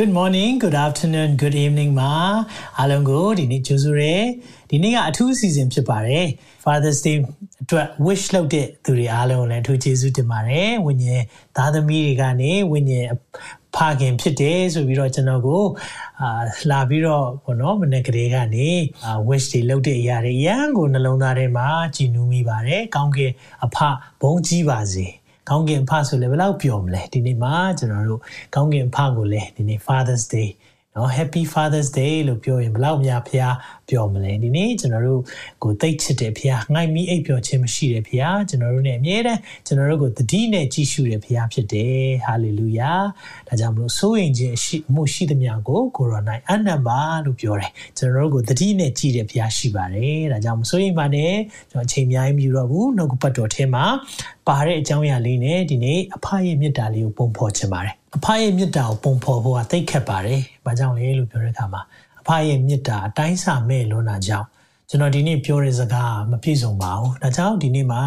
Good morning, good afternoon, good evening မှာအားလုံးကိုဒီနေ့ကြိုဆိုရဲဒီနေ့ကအထူးအစီအစဉ်ဖြစ်ပါတယ် Father's Day အတွက် wish လုပ်တဲ့သူတွေအားလုံးလည်းအထူးကျေးဇူးတင်ပါတယ်ဝိညာဉ်သားသမီးတွေကနေဝိညာဉ်ဖခင်ဖြစ်တယ်ဆိုပြီးတော့ကျွန်တော်ကိုအာလာပြီးတော့ဘောနော်မနေ့ကလေးကနေအာ wish တွေလုပ်တဲ့အရာတွေရန်ကိုနှလုံးသားထဲမှာကြည်နူးမိပါတယ်ကောင်းကင်အဖဘုန်းကြီးပါစေ ကောင်းကင်ဖဆိုလည်းဘယ်လောက်ပျော်မလဲဒီနေ့မှာကျွန်တော်တို့ကောင်းကင်ဖကိုလည်းဒီနေ့ Father's Day နော် Happy Father's Day လို့ပြောရင်ဘယ်လောက်များဖရား ပျော်မလဲဒီနေ့ကျွန်တော်တို့ကိုသိချစ်တဲ့ဖရားငှိုက်မိအိပ်ပျော်ခြင်းမရှိတဲ့ဖရားကျွန်တော်တို့ ਨੇ အမြဲတမ်းကျွန်တော်တို့ကိုတတိနဲ့ကြည်ရှုတဲ့ဖရားဖြစ်တယ် Hallelujah ဒါကြောင့်မလို့စိုးရင်ခြင်းရှိမှုရှိသမျှကိုကိုရိုနိုင်အနံပါလို့ပြောတယ်ကျွန်တော်တို့ကိုတတိနဲ့ကြည်တဲ့ဖရားရှိပါတယ်ဒါကြောင့်မစိုးရင်ပါနဲ့ကျွန်တော်အချိန်အများကြီးမယူတော့ဘူးနှုတ်ကပတ်တော်ထဲမှာပါတဲ့အကြောင်းအရာလေးနဲ့ဒီနေ့အဖရဲ့မေတ္တာလေးကိုပုံဖော်ခြင်းပါတယ်အဖရဲ့မေတ္တာကိုပုံဖော်ဖို့ကသိခက်ပါတယ်။ဘာကြောင့်လဲလို့ပြောတဲ့အခါမှာ အဖရဲ့မေတ္တာအတိုင်းစာမဲ့လွန်းတာကြောင့်ကျွန်တော်ဒီနေ့ပြောတဲ့စကားမပြည့်စုံပါဘူး။ဒါကြောင့်ဒီနေ့မှာ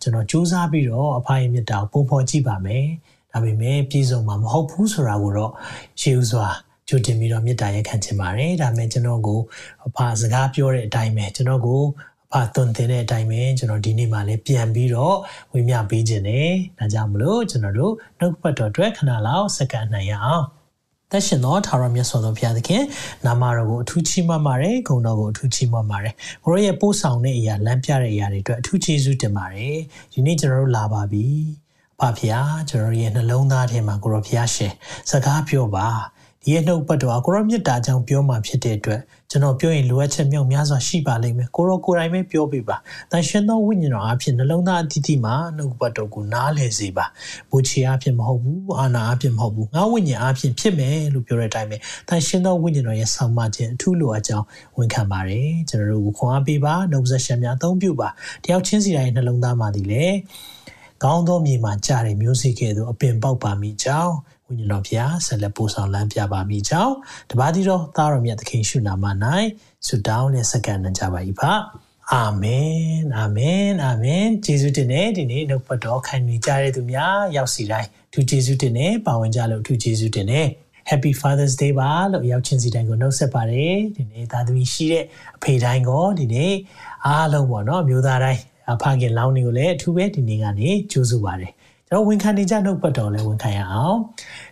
ကျွန်တော်စူးစမ်းပြီးတော့အဖရဲ့မေတ္တာကိုပုံဖော်ကြည့်ပါမယ်။ဒါပေမဲ့ပြည့်စုံမှာမဟုတ်ဘူးဆိုတာကိုတော့ရှေးဥစွာကြိုတင်ပြီးတော့မေတ္တာရက်ခံချင်ပါတယ်။ဒါပေမဲ့ကျွန်တော်ကိုအဖစကားပြောတဲ့အတိုင်းပဲကျွန်တော်ကိုဖာသွန်သင်တဲ့အတိုင်းပဲကျွန်တော်ဒီနေ့မှလည်းပြန်ပြီးတော့ဝေမျှပေးခြင်းတယ်။ဒါကြောင့်မလို့ကျွန်တော်တို့နှုတ်ပတ်တော်အတွက်ခဏလောက်စက္ကန့်နိုင်ရအောင်။ သက်ရှင်သောထာဝရမြတ်စွာဘုရားသခင်နာမတော်ကိုအထူးချီးမွမ်းပါတယ်ဂုဏ်တော်ကိုအထူးချီးမွမ်းပါတယ်။ကိုရောရဲ့ပို့ဆောင်တဲ့အရာလမ်းပြတဲ့အရာတွေအတွက်အထူးကျေးဇူးတင်ပါတယ်။ဒီနေ့ကျွန်တော်တို့လာပါပြီ။ဖဖျားကျွန်တော်ရဲ့နှလုံးသားထဲမှာကိုရောဖျားရှင်စကားပြောပါ။ဒီရဲ့နှုတ်ပတ်တော်ကိုရောမြတ်တာကြောင့်ပြောမှဖြစ်တဲ့အတွက် ကျွန်တော်ပြောရင်လိုအပ်ချက်မြောက်များစွာရှိပါလိမ့်မယ်ကိုရောကိုယ်တိုင်ပဲပြောပြပါတန်ရှင်သောဝိညာဉ်တော်အဖြစ်နှလုံးသားအသီးသီးမှာနှုတ်ပတ်တော်ကိုနားလည်စေပါဘူချီအဖြစ်မဟုတ်ဘူးအာနာအဖြစ်မဟုတ်ဘူးငါဝိညာဉ်အဖြစ်ဖြစ်မယ်လို့ပြောတဲ့အတိုင်းပဲတန်ရှင်သောဝိညာဉ်တော်ရဲ့ဆောင်မခြင်းအထူးလိုအပ်ကြောင်းဝန်ခံပါတယ်ကျွန်တော်တို့ကိုခွန်အားပေးပါနှုတ်ဆက်ရှင်များအသုံးပြုပါတယောက်ချင်းစီတိုင်းနှလုံးသားမှာဒီလေကောင်းသောမြေမှာကြားတဲ့မျိုးစေ့ကဲ့သို့အပင်ပေါက်ပါမိကြောင်း ဝိညာဉ်တော်ဖျားဆက်လက်ပို့ဆောင်လမ်းပြပါမိကြောင်းတပါးတီတော်သားတော်မြတ်သခင်ရှုနာမ၌ဆုတောင်းနဲ့စက္ကန့်နဲ့ကြပါ၏ပါအာမင်အာမင်အာမင်ယေရှုတင်တဲ့ဒီနေ့နှုတ်ပတ်တော်ခံယူကြတဲ့သူများရောက်စီတိုင်းသူယေရှုတင်တဲ့ပါဝင်ကြလို့သူယေရှုတင်တဲ့ Happy Father's Day ပါလို့ရောက်ချင်းစီတိုင်းကိုနှုတ်ဆက်ပါတယ်ဒီနေ့သားသမီးရှိတဲ့အဖေတိုင်းကိုဒီနေ့အားလုံးပေါ့နော်မျိုးသားတိုင်းအဖခင်လောင်းတွေကိုလည်းအထူးပဲဒီနေ့ကနေကြိုးစားပါတယ် ကျွန်တော်ဝန်ခံနေကြနှုတ်ပတ်တော်လည်းဝန်ခံရအောင်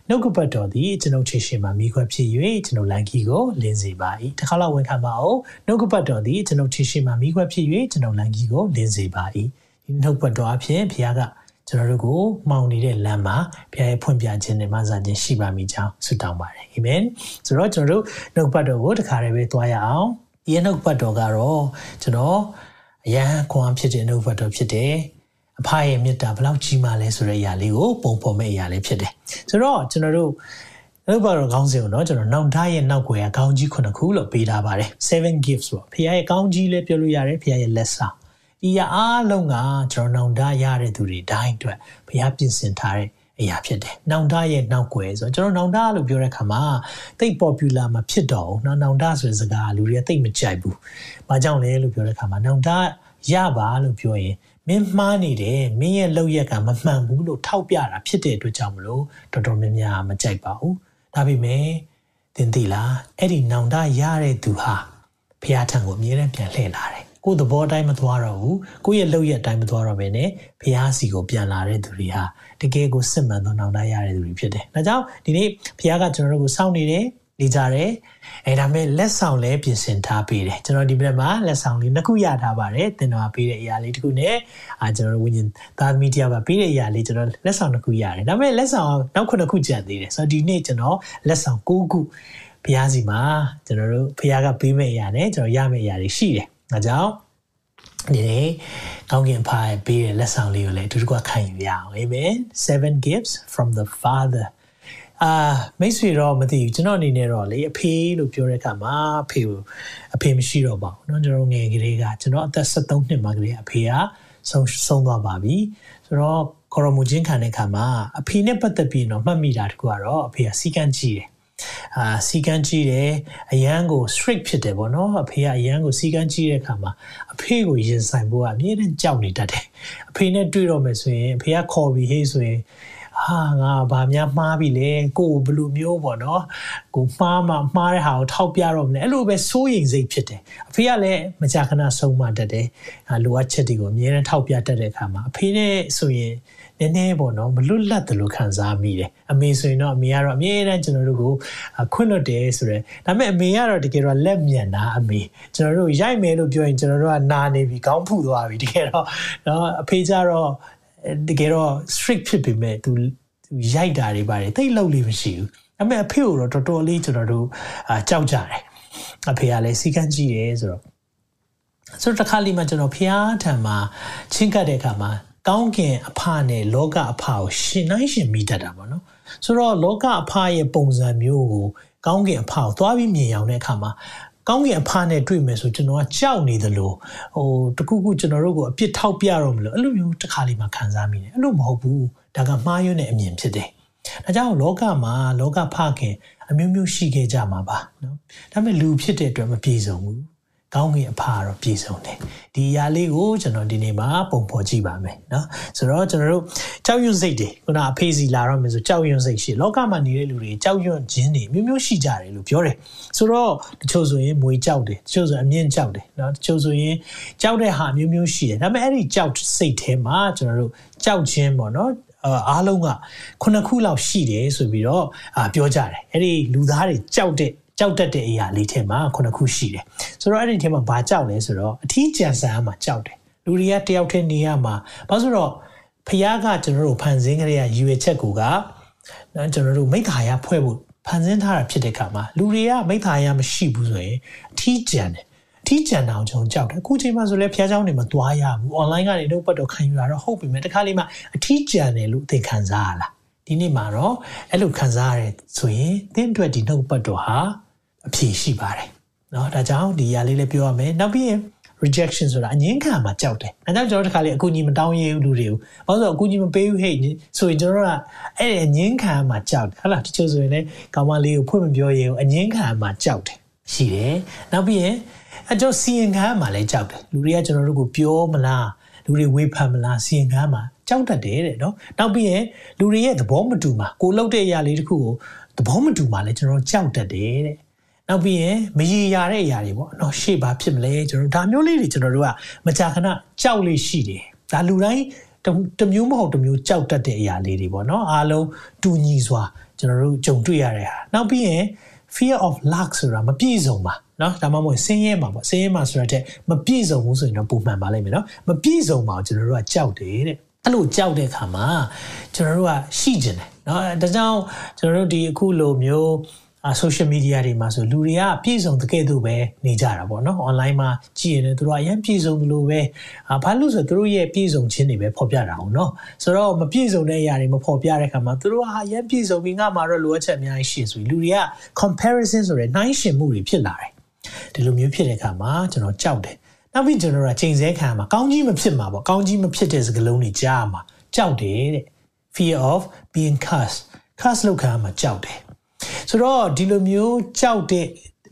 နှုတ်ကပတ်တော်သည်ကျွန်ုပ်ချေရှင်မှာမိခွက်ဖြစ်၍ကျွန်ုပ်လန်ကီကိုလင်းစေပါ၏တစ်ခါလောက်ဝန်ခံပါအောင်နှုတ်ကပတ်တော်သည်ကျွန်ုပ်ချေရှင်မှာမိခွက်ဖြစ်၍ကျွန်ုပ်လန်ကီကိုလင်းစေပါ၏ဒီနှုတ်ပတ်တော်အဖြစ်ဘုရားကကျွန်တော်တို့ကိုမှောင်နေတဲ့လမ်းမှာဘုရားရဲ့ဖွင့်ပြခြင်းနဲ့မဆာခြင်းရှိပါမိကြောင်းဆုတောင်းပါတယ်အာမင်ဆိုတော့ကျွန်တော်တို့နှုတ်ပတ်တော်ကိုတခါတည်းပဲသွားရအောင်ဒီနှုတ်ပတ်တော်ကတော့ကျွန်တော်အရန်ခွန်ဖြစ်တဲ့နှုတ်ပတ်တော်ဖြစ်တယ် အဖရဲ့မေတ္တာဘယ်လောက်ကြီးမားလဲဆိုတဲ့အရာလေးကိုပုံဖော်မဲ့အရာလေးဖြစ်တယ်ဆိုတော့ကျွန်တော်တို့လောက်ပါတော့ခေါင်းစဉ်ကိုတော့ကျွန်တော်နောက်ထားရဲ့နောက်ွယ်ကခေါင်းကြီးခုနှစ်ခုလို့ပေးထားပါတယ်7 gifts ပေါ့ဖခင်ရဲ့ခေါင်းကြီးလည်းပြောလို့ရတယ်ဖခင်ရဲ့လက်ဆောင်ဒီရအားလုံးကကျွန်တော်နောင်တရတဲ့သူတွေတိုင်းအတွက်ဖခင်ပြင်ဆင်ထားတဲ့အရာဖြစ်တယ်။နောင်တရဲ့နောက်ွယ်ဆိုတော့ကျွန်တော်နောင်တလို့ပြောတဲ့အခါမှာတိတ် popular မဖြစ်တော့ဘူး။နော်နောင်တဆိုတဲ့စကားလူတွေကတိတ်မကြိုက်ဘူး။ဘာကြောင့်လဲလို့ပြောတဲ့အခါမှာနောင်တရပါလို့ပြောရင် မင်းမှားနေတယ်မင်းရဲ့လောက်ရက်ကမမှန်ဘူးလို့ထောက်ပြတာဖြစ်တဲ့အတွက်ကြောင့်မလို့တော်တော်များများမကြိုက်ပါဘူးဒါပေမဲ့သင်သိလားအဲ့ဒီနောင်တရတဲ့သူဟာဖះထံကိုအမြဲတမ်းပြန်လှည့်လာတယ်ကိုယ်သဘောတိုင်းမသွားတော့ဘူးကိုယ့်ရဲ့လောက်ရက်တိုင်းမသွားတော့ဘဲနဲ့ဖះစီကိုပြန်လာတဲ့သူတွေဟာတကယ်ကိုစစ်မှန်သောနောင်တရတဲ့သူတွေဖြစ်တယ်ဒါကြောင့်ဒီနေ့ဖះကကျွန်တော်တို့ကိုစောင့်နေတယ် နေကြတယ်အဲဒါမဲ့လက်ဆောင်လည်းပြင်ဆင်ထားပေးတယ်ကျွန်တော်ဒီဘက်မှာလက်ဆောင်လေးနှစ်ခုရထားပါတယ်သင်တော်ပေးတဲ့အရာလေးတစ်ခုနဲ့အာကျွန်တော်ဝิญဉ်သားသမီးတရားပါပေးတဲ့အရာလေးကျွန်တော်လက်ဆောင်နှစ်ခုရတယ်ဒါမဲ့လက်ဆောင်နောက်ခုနှစ်ခုကျန်သေးတယ်ဆိုတော့ဒီနေ့ကျွန်တော်လက်ဆောင်၉ခုဘုရားစီမှာကျွန်တော်တို့ဘုရားကပေးမယ့်အရာနဲ့ကျွန်တော်ရမယ့်အရာတွေရှိတယ်ဒါကြောင့်ဒီနေ့ကောင်းကင်ဖားပေးတဲ့လက်ဆောင်လေးကိုလည်းအတူတူကခံယူရအောင် amen seven gifts from the father အာမိတ်ဆွေတော့မသိဘူးကျွန်တော်အနေနဲ့တော့လေအဖေလို့ပြောတဲ့အခါမှာအဖေကိုအဖေမရှိတော့ပါဘူးเนาะကျွန်တော်ငယ်ကလေးကကျွန်တော်အသက်73နှစ်မှကလေးအဖေကဆုံးဆုံးသွားပါပြီဆိုတော့ ခေါ်တော်မူခြင်းခံတဲ့အခါမှာအဖေနဲ့ပတ်သက်ပြီးတော့မှတ်မိတာတခုကတော့အဖေကစီကန်းကြည့်တယ်အာစီကန်းကြည့်တယ်အရန်ကို strict ဖြစ်တယ်ပေါ့နော်အဖေကအရန်ကိုစီကန်းကြည့်တဲ့အခါမှာအဖေကိုရင်ဆိုင်ဖို့ကအမြဲတမ်းကြောက်နေတတ်တယ်အဖေနဲ့တွေ့တော့မယ်ဆိုရင်အဖေကခေါ်ပြီးဟေးဆိုရင် ဟာငါဗာများမှားပြီလေကိုဘလူမျိုးပေါ့နော်ကိုမှားမှမှားတဲ့ဟာကိုထောက်ပြတော့မလဲအဲ့လိုပဲစိုးရိမ်စိတ်ဖြစ်တယ်အဖေကလည်းမကြာခဏဆုံးမတတ်တယ်လိုအပ်ချက်တွေကိုအများနဲ့ထောက်ပြတတ်တဲ့အခါမှာအဖေနဲ့ဆိုရင်နည်းနည်းပေါ့နော်မလွတ်လပ်တယ်လို့ခံစားမိတယ်အမေဆိုရင်တော့အမေကတော့အမြဲတမ်းကျွန်တော်တို့ကိုခွင့်လွတ်တယ်ဆိုတော့ဒါပေမဲ့အမေကတော့တကယ်တော့လက်မြန်တာအမေကျွန်တော်တို့ရိုက်မယ်လို့ပြောရင်ကျွန်တော်တို့ကနာနေပြီခေါင်းဖူသွားပြီတကယ်တော့နော်အဖေကျတော့ တကယ်တော့ strict ဖြစ်ပေမဲ့သူရိုက်တာတွေပါတယ်တိတ်လောက်လေးမရှိဘူးအမေအဖေကိုတော့တော်တော်လေးကျွန်တော်တို့အာကြောက်ကြတယ်အဖေကလည်းစီကန်းကြည့်တယ်ဆိုတော့ဆိုတော့တစ်ခါလေးမှကျွန်တော်ဖျားထံမှာချင်းကပ်တဲ့အခါမှာကောင်းကင်အဖနဲ့လောကအဖကိုရှင်နိုင်ရှင်မိတတ်တာပေါ့နော်ဆိုတော့လောကအဖရဲ့ပုံစံမျိုးကိုကောင်းကင်အဖကိုသွားပြီးမြင်အောင်တဲ့အခါမှာ ကောင်းကင်အဖနဲ့တွေ့မယ်ဆိုကျွန်တော်ကကြောက်နေသလိုဟိုတခုခုကျွန်တော်တို့ကိုအပြစ်ထောက်ပြတော့မလို့အဲ့လိုမျိုးတစ်ခါလေးမှခံစားမိတယ်အဲ့လိုမဟုတ်ဘူးဒါကမှားယွင်းတဲ့အမြင်ဖြစ်တယ်ဒါကြောင့်လောကမှာလောကဖခင်အမျိုးမျိုးရှိခဲ့ကြမှာပါနော်ဒါပေမဲ့လူဖြစ်တဲ့အတွက်မပြေစုံဘူး ကောင်းကင်အဖကတော့ပြည့်စုံတယ်ဒီအရာလေးကိုကျွန်တော်ဒီနေ့မှာပုံဖော်ကြည့်ပါမယ်เนาะဆိုတော့ကျွန်တော်တို့ကြောက်ရွံ့စိတ်တွေခုနအဖေးစီလာတော့မယ်ဆိုကြောက်ရွံ့စိတ်ရှိလောကမှာနေတဲ့လူတွေကြောက်ရွံ့ခြင်းတွေမျိုးမျိုးရှိကြတယ်လို့ပြောတယ်ဆိုတော့တချို့ဆိုရင်မွေကြောက်တယ်တချို့ဆိုအမြင့်ကြောက်တယ်เนาะတချို့ဆိုရင်ကြောက်တဲ့ဟာမျိုးမျိုးရှိတယ်ဒါပေမဲ့အဲ့ဒီကြောက်စိတ်ထဲမှာကျွန်တော်တို့ကြောက်ခြင်းပေါ့เนาะအားလုံးကခုနှစ်ခုလောက်ရှိတယ်ဆိုပြီးတော့ပြောကြတယ်အဲ့ဒီလူသားတွေကြောက်တဲ့ ကြောက်တတ်တဲ့အရာလေးထဲမှာခုနှစ်ခုရှိတယ်ဆိုတော့အဲ့ဒီထဲမှာဘာကြောက်လဲဆိုတော့အထီးကျန်ဆန်မှာကြောက်တယ်လူတွေကတယောက်တည်းနေရမှာဘာလို့ဆိုတော့ဖះကကျွန်တော်တို့ဖန်ဆင်းကြတဲ့ရည်ရွယ်ချက်ကိုကနော်ကျွန်တော်တို့မိသားရဖွဲ့ဖို့ဖန်ဆင်းထားတာဖြစ်တဲ့အခါမှာလူတွေကမိသားရမရှိဘူးဆိုရင်အထီးကျန်တယ်အထီးကျန်တာကျွန်တော်ကြောက်တယ်အခုချိန်မှာဆိုလဲဖះเจ้าတွေမသွားရဘူး online ကနေတော့ပတ်တော့ခံယူရတော့ဟုတ်ပြီမဲ့တခါလေးမှအထီးကျန်တယ်လို့သင်ခံစားရလားဒီနေ့မှာတော့အဲ့လိုခံစားရတယ်ဆိုရင်သင်အတွက်ဒီနှုတ်ပတ်တော်ဟာ အဖြေရှိပါတယ်เนาะဒါကြောင့်ဒီຢာလေးလည်းပြောရမယ်နောက်ပြီးရင် rejection ဆိုတာအငင်းခံမှာကြောက်တယ်။အဲကြောင့်ကျွန်တော်တခါလေအကူကြီးမတောင်းရဘူးလူတွေကို။ဘာလို့ဆိုအကူကြီးမပေးဘူးဟဲ့ဆိုရင်ကျွန်တော်ကအဲ့အငင်းခံမှာကြောက်တယ်။ဟုတ်လားတချို့ဆိုရင်လည်းကောင်မလေးကိုဖွင့်မပြောရဘူးအငင်းခံမှာကြောက်တယ်။ရှိတယ်။နောက်ပြီးရင်အကျော်စီရင်ခံမှာလည်းကြောက်တယ်။လူတွေကကျွန်တော်တို့ကိုပြောမလားလူတွေဝေဖန်မလားစီရင်ခံမှာကြောက်တတ်တယ်တဲ့နော်။နောက်ပြီးရင်လူတွေရဲ့သဘောမတူမှာကိုလှုပ်တဲ့အရာလေးတခုကိုသဘောမတူမှာလည်းကျွန်တော်ကြောက်တတ်တယ်တဲ့ နောက်ပြီးရင်မရေရာတဲ့အရာတွေပေါ့နော်ရှေ့ဘာဖြစ်မလဲကျွန်တော်ဒါမျိုးလေးတွေကျွန်တော်တို့ကမကြာခဏကြောက်လေးရှိတယ်ဒါလူတိုင်းတမျိုးမဟုတ်တမျိုးကြောက်တတ်တဲ့အရာလေးတွေပေါ့နော်အားလုံးတူညီစွာကျွန်တော်တို့ကြုံတွေ့ရတဲ့ဟာနောက်ပြီးရင် fear of luck ဆိုတာမပြည့်စုံပါเนาะဒါမှမဟုတ်ဆင်းရဲမှာပေါ့ဆင်းရဲမှာဆိုတဲ့မပြည့်စုံဘူးဆိုရင်တော့ပုံမှန်ပါလိမ့်မယ်เนาะမပြည့်စုံပါကျွန်တော်တို့ကကြောက်တယ်တဲ့အဲ့လိုကြောက်တဲ့အခါမှာကျွန်တော်တို့ကရှိကျင်တယ်เนาะဒါကြောင့်ကျွန်တော်တို့ဒီအခုလိုမျိုးအာ social media တွေမှာဆိုလူတွေကပြည့်စုံတကယ်တော့ပဲနေကြတာပေါ့နော် online မှာကြည့်ရင်သူတို့အရင်ပြည့်စုံလို့ပဲအာဘာလို့ဆိုသူတို့ရဲ့ပြည့်စုံခြင်းတွေပဲဖော်ပြတာအောင်နော်ဆိုတော့မပြည့်စုံတဲ့အရာတွေမဖော်ပြတဲ့အခါမှာသူတို့ဟာအရင်ပြည့်စုံပြီးငါမှာတော့လိုအပ်ချက်အများကြီးရှိဆိုပြီးလူတွေက comparison ဆိုတဲ့နှိုင်းယှဉ်မှုတွေဖြစ်လာတယ်ဒီလိုမျိုးဖြစ်တဲ့အခါမှာကျွန်တော်ကြောက်တယ်နောက်ပြီးကျွန်တော်ကချိန်ဆခံမှာကောင်းကြီးမဖြစ်မှာပေါ့ကောင်းကြီးမဖြစ်တဲ့စကားလုံးတွေကြားမှာကြောက်တယ်တဲ့ fear of being cursed curse လောက်ခံမှာကြောက်တယ် ဆိုတော့ဒီလိုမျိုးကြောက်တဲ့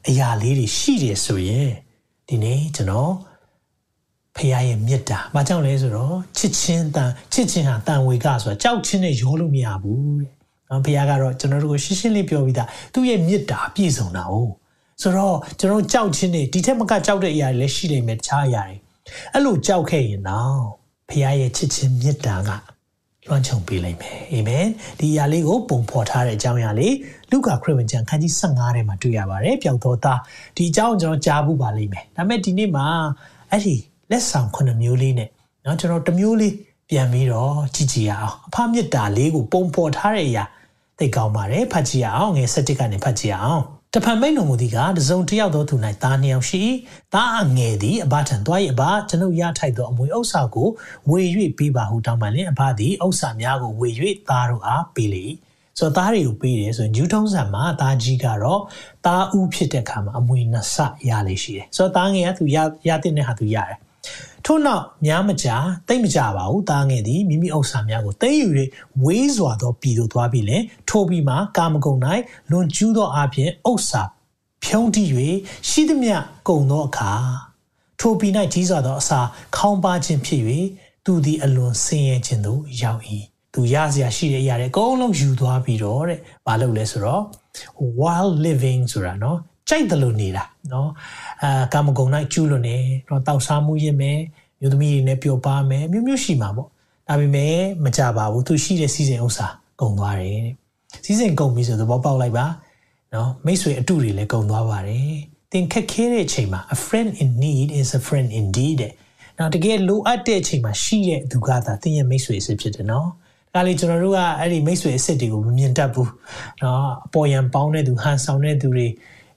အရာလေးတွေရှိတယ်ဆိုရင်ဒီနေ့ကျွန်တော်ဖခင်ရဲ့မေတ္တာ။ဘာကြောင့်လဲဆိုတော့ချစ်ချင်းတန်ချစ်ချင်းဟာတန်ဝေကဆိုတာကြောက်ချင်းနဲ့ရောလို့မရဘူးတဲ့။နော်ဖခင်ကတော့ကျွန်တော်တို့ကိုရှင်းရှင်းလေးပြောပြီးသားသူ့ရဲ့မေတ္တာပြည့်စုံတာ哦။ဆိုတော့ကျွန်တော်ကြောက်ချင်းနေဒီထက်မကကြောက်တဲ့အရာတွေလည်းရှိနေမယ်တခြားအရာတွေ။အဲ့လိုကြောက်ခဲ့ရင်တော့ဖခင်ရဲ့ချစ်ချင်းမေတ္တာကလွှမ်းခြုံပေးလိုက်မယ်အာမင်ဒီအရာလေးကိုပုံဖော်ထားတဲ့အကြောင်းအရာလေး လုကာခရစ်ဝင်ကျမ်းခန်းကြီး15ထဲမှာတွေ့ရပါတယ်ပျောက်သောသားဒီအကြောင်းကျွန်တော်ကြားဘူးပါလိမ့်မယ်ဒါပေမဲ့ဒီနေ့မှာအဲ့ဒီလက်ဆောင်ခုနှစ်မျိုးလေးနဲ့เนาะကျွန်တော်တစ်မျိုးလေးပြန်ပြီးတော့ကြည့်ကြည့်ရအောင်အဖမြစ်တာလေးကိုပုံဖော်ထားတဲ့အရာသိကောင်းပါတယ်ဖတ်ကြည့်ရအောင်ငယ်7ကနေဖတ်ကြည့်ရအောင်တဖန်မိန်တော်မူသည်ကတစုံတစ်ယောက်သောသူ၌သားနှစ်ယောက်ရှိသားအငယ်သည်အဘထံသွား၏အဘကျွန်ုပ်ရထိုက်သောအမွေဥစ္စာကိုဝေ၍ပေးပါဟုတောင်းပန်လျင်အဘသည်ဥစ္စာများကိုဝေ၍သားတို့အားပေးလေ ဆိုတော့သားတွေကိုပေးတယ်ဆိုရင်ဂျူးထုံးစံမှာသားကြီးကတော့သားဦးဖြစ်တဲ့အခါမှာအမွေနှစ်ဆရလေရှိတယ်ဆိုတော့သားငယ်ကသူရရတဲ့နဲ့ဟာသူရတယ်ထို့နောက်များမကြာတိတ်မကြပါဘူးတားငယ်သည်မိမိဥစ္စာများကိုသိမ်းယူ၍ဝေးစွာသောပြည်သို့သွားပြီးလင်ထိုပြီးမှကာမဂုဏ်၌လွန်ကျူးသောအပြင်ဥစ္စာဖြုံးတိ၍ရှိသမျှကုံသောအခါထိုပြည်၌ကြီးစွာသောအစာခေါင်းပါခြင်းဖြစ်၍သူသည်အလွန်ဆင်းရဲခြင်းသို့ရောက်၏ သူရစရာရှိတဲ့အရာတွေအကုန်လုံးယူသွားပြီးတော့တဲ့မလုပ်လဲဆိုတော့ while living ဆိုတာเนาะကြိုက်တယ်လို့နေတာเนาะအာကာမဂုဏ်၌ကျူးလွန်နေတော့တောက်စားမှုရင်းမယ်မျိုးသမီးတွေနဲ့ပျော်ပါမယ်မျိုးမျိုးရှိမှာပေါ့ဒါပေမဲ့မကြပါဘူးသူရှိတဲ့စီစဉ်ဥစ္စာကုန်သွားတယ်စီစဉ်ကုန်ပြီဆိုတော့ပေါက်လိုက်ပါနော်မိတ်ဆွေအတုတွေလည်းကုန်သွားပါတယ်သင်ခက်ခဲတဲ့အချိန်မှာ a friend in need is a friend indeed တဲ့နော်တကယ်လိုအပ်တဲ့အချိန်မှာရှိတဲ့သူကသာသင်ရဲ့မိတ်ဆွေအစ်ဖြစ်တယ်နော် ဒါလေကျွန်တော်တို့ကအဲ့ဒီမိတ်ဆွေအစ်စ်တွေကိုမမြင်တတ်ဘူးเนาะအပေါ်ယံပေါင်းတဲ့သူဟန်ဆောင်တဲ့သူတွေ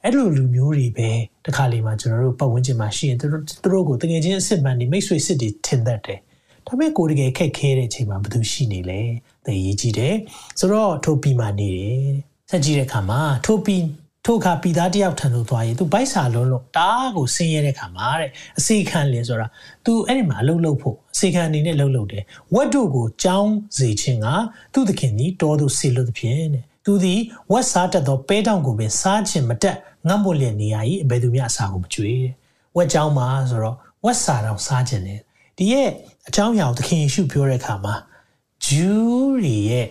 အဲ့လိုလူမျိုးတွေပဲတခါလေမှကျွန်တော်တို့ပတ်ဝန်းကျင်မှာရှိရင်သူတို့သူတို့ကိုတကယ်ချင်းအစ်စ်မှန်နေမိတ်ဆွေအစ်စ်တွေထင်တတ်တယ်ဒါပေမဲ့ကိုတကယ်ခက်ခဲတဲ့အချိန်မှာဘယ်သူရှိနေလဲသိရေးကြည့်တယ်ဆိုတော့ထိုပီမှာနေတယ်ဆက်ကြည့်တဲ့အခါမှာထိုပီ ထိုအခါပြည်သားတယောက်ထံသို့သွားရင်သူဗိုက်စာလုံးလုံးတားကိုဆင်းရဲတဲ့ခါမှာတဲ့အစီခံလင်းဆိုတာ तू အဲ့ဒီမှာအလုပ်လုပ်ဖို့အစီခံအနေနဲ့လုပ်လုပ်တယ်ဝတ်တို့ကိုကြောင်းစေခြင်းကသူ့သခင်ကြီးတောသို့ဆေလို့သဖြင့်တဲ့သူသည်ဝက်စားတတ်သောပဲတောင်ကိုပင်စားခြင်းမတက်ငတ်မွလျက်နေရ၏အဘယ်သူမျှအစာကိုမကျွေးဝက်ကြောင်းမှာဆိုတော့ဝက်စားတောင်စားခြင်းတယ်ဒီရဲ့အကြောင်းအရာကိုသခင်ယေရှုပြောတဲ့အခါမှာဂျူးတွေရဲ့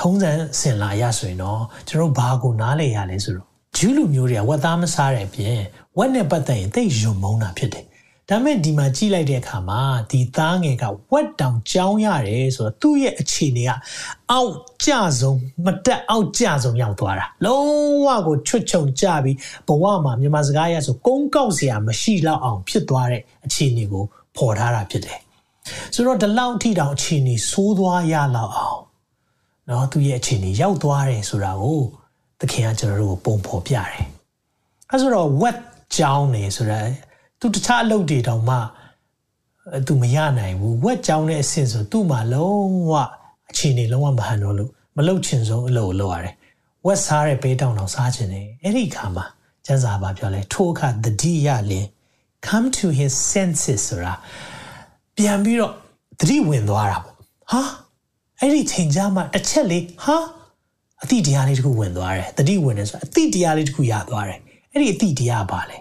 ထုံးစံစင်လာရဆိုရင်တော့ကျွန်တော်ဘာကိုနားလဲရလဲဆိုတော့ ဂျူးလူမျိုးတွေကဝက်သားမစားတဲ့အပြင်ဝက်နဲ့ပတ်သက်ရင်သိယုံမုန်းတာဖြစ်တယ်။ဒါမဲ့ဒီမှာကြည့်လိုက်တဲ့အခါမှာဒီသားငယ်ကဝက်တောင်ကြောင်းရတယ်ဆိုတော့သူ့ရဲ့အခြေအနေကအောက်ကျဆုံးမတက်အောက်ကျဆုံးရောက်သွားတာ။လုံးဝကိုချွတ်ချုံကျပြီးဘဝမှာမြန်မာစကားအရဆိုကုန်းကောက်စရာမရှိတော့အောင်ဖြစ်သွားတဲ့အခြေအနေကိုဖော်ထားတာဖြစ်တယ်။ဆိုတော့ဒီလောက်ထိတောင်အခြေအနေဆိုးသွားရလောက်အောင်နော်သူ့ရဲ့အခြေအနေရောက်သွားတယ်ဆိုတာကို သခင်ကကျွန်တော်တို့ကိုပုံဖော်ပြတယ်အဲဆိုတော့ wet ကြောင်းနေဆိုတော့သူတခြားအလုပ်တွေတောင်မှသူမရနိုင်ဘူးဝက်ကြောင်းတဲ့အဆင့်ဆိုသူ့မှာလုံးဝအခြေအနေလုံးဝမဟန်တော့လို့မလုပ်ချင်ဆုံးအလုပ်လုပ်ရတယ်ဝက်စားတဲ့ပေးတောင်တောင်စားချင်တယ်အဲ့ဒီခါမှာကျန်းစာပါပြောလဲထိုအခါတတိယလင် come to his senses ဆိုတာပြန်ပြီးတော့တတိဝင်သွားတာပေါ့ဟာအဲ့ဒီချိန်ကြမှာတစ်ချက်လေးဟာ အတိတရားလေးတခုဝင်သွားတယ်တတိဝင်တယ်ဆိုတာအတိတရားလေးတခုရသွားတယ်အဲ့ဒီအတိတရားပါလဲ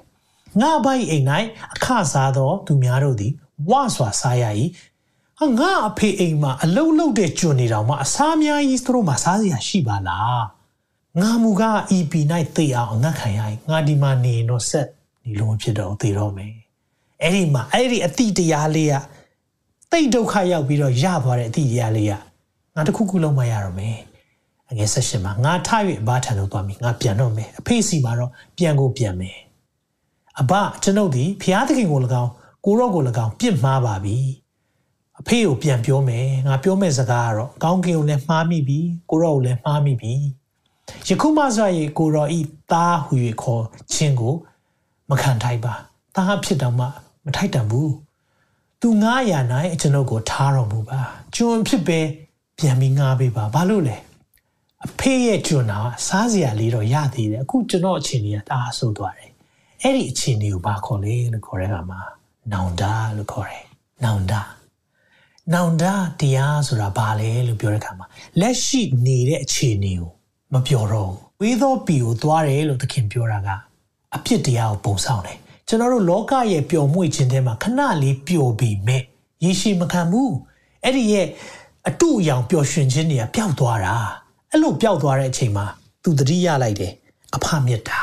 ငါပိုင်အိမ်၌အခစားသောသူများတို့သည်ဝစွာစားရ၏ဟာငါအဖေအိမ်မှာအလုတ်လုတ်တဲ့ကျွန်နေတော်မှာအစားများကြီးသူတို့မှာစားစရာရှိပါလားငါမူက EP ၌သိအောင်ငတ်ခံရ၏ငါဒီမှာနေတော့ဆက်ဒီလိုဖြစ်တော့သိတော့မယ်အဲ့ဒီမှာအဲ့ဒီအတိတရားလေးကတိတ်ဒုက္ခရောက်ပြီးတော့ရသွားတဲ့အတိတရားလေးကငါတခုခုလုံးမရတော့မယ် အငယ်ဆက်ရှင်မှာငါထ၍ဘာထန်လို့သွားပြီငါပြန်တော့မယ်အဖေစီမှာတော့ပြန်ကိုပြန်မယ်အဘကျွန်ုပ်ဒီဖျားသခင်ကို၎င်းကိုရော့ကို၎င်းပြစ်မှားပါပြီအဖေကိုပြန်ပြောမယ်ငါပြောမယ့်စကားကတော့ကောင်းကင်ကိုလည်းမှားမိပြီကိုရော့ကိုလည်းမှားမိပြီယခုမှဆိုရင်ကိုရော့ဤသားဟူ၍ခေါ်ခြင်းကိုမခံထိုက်ပါသားဖြစ်တော့မှမထိုက်တန်ဘူးသူငားရနိုင်ကျွန်ုပ်ကိုထားတော်မူပါကျွန်ဖြစ်ပဲပြန်ပြီးငားပေးပါဘာလို့လဲ အဖေရဲ့ကျွန်တော်စားစရာလေးတော့ရသေးတယ်အခုကျွန်တော်အချိန်ကြီးကတအားဆိုးသွားတယ်အဲ့ဒီအခြေအနေကိုဘာခေါ်လဲလို့ခေါ်တဲ့အခါမှာနောင်တလို့ခေါ်တယ်နောင်တနောင်တတရားဆိုတာဘာလဲလို့ပြောတဲ့အခါမှာလက်ရှိနေတဲ့အခြေအနေကိုမပြောတော့ဘူးဝေသောပီကိုသွားတယ်လို့သခင်ပြောတာကအပြစ်တရားကိုပုံဆောင်တယ်ကျွန်တော်တို့လောကရဲ့ပျော်မွေ့ခြင်းထဲမှာခဏလေးပျော်ပြီးမဲ့ရေရှည်မခံဘူးအဲ့ဒီရဲ့အတူအယောင်ပျော်ရွှင်ခြင်းတွေကပျောက်သွားတာ အဲ့လိုပျောက်သွားတဲ့အချိန်မှာသူတတိရလိုက်တယ်အဖမြတ်တာ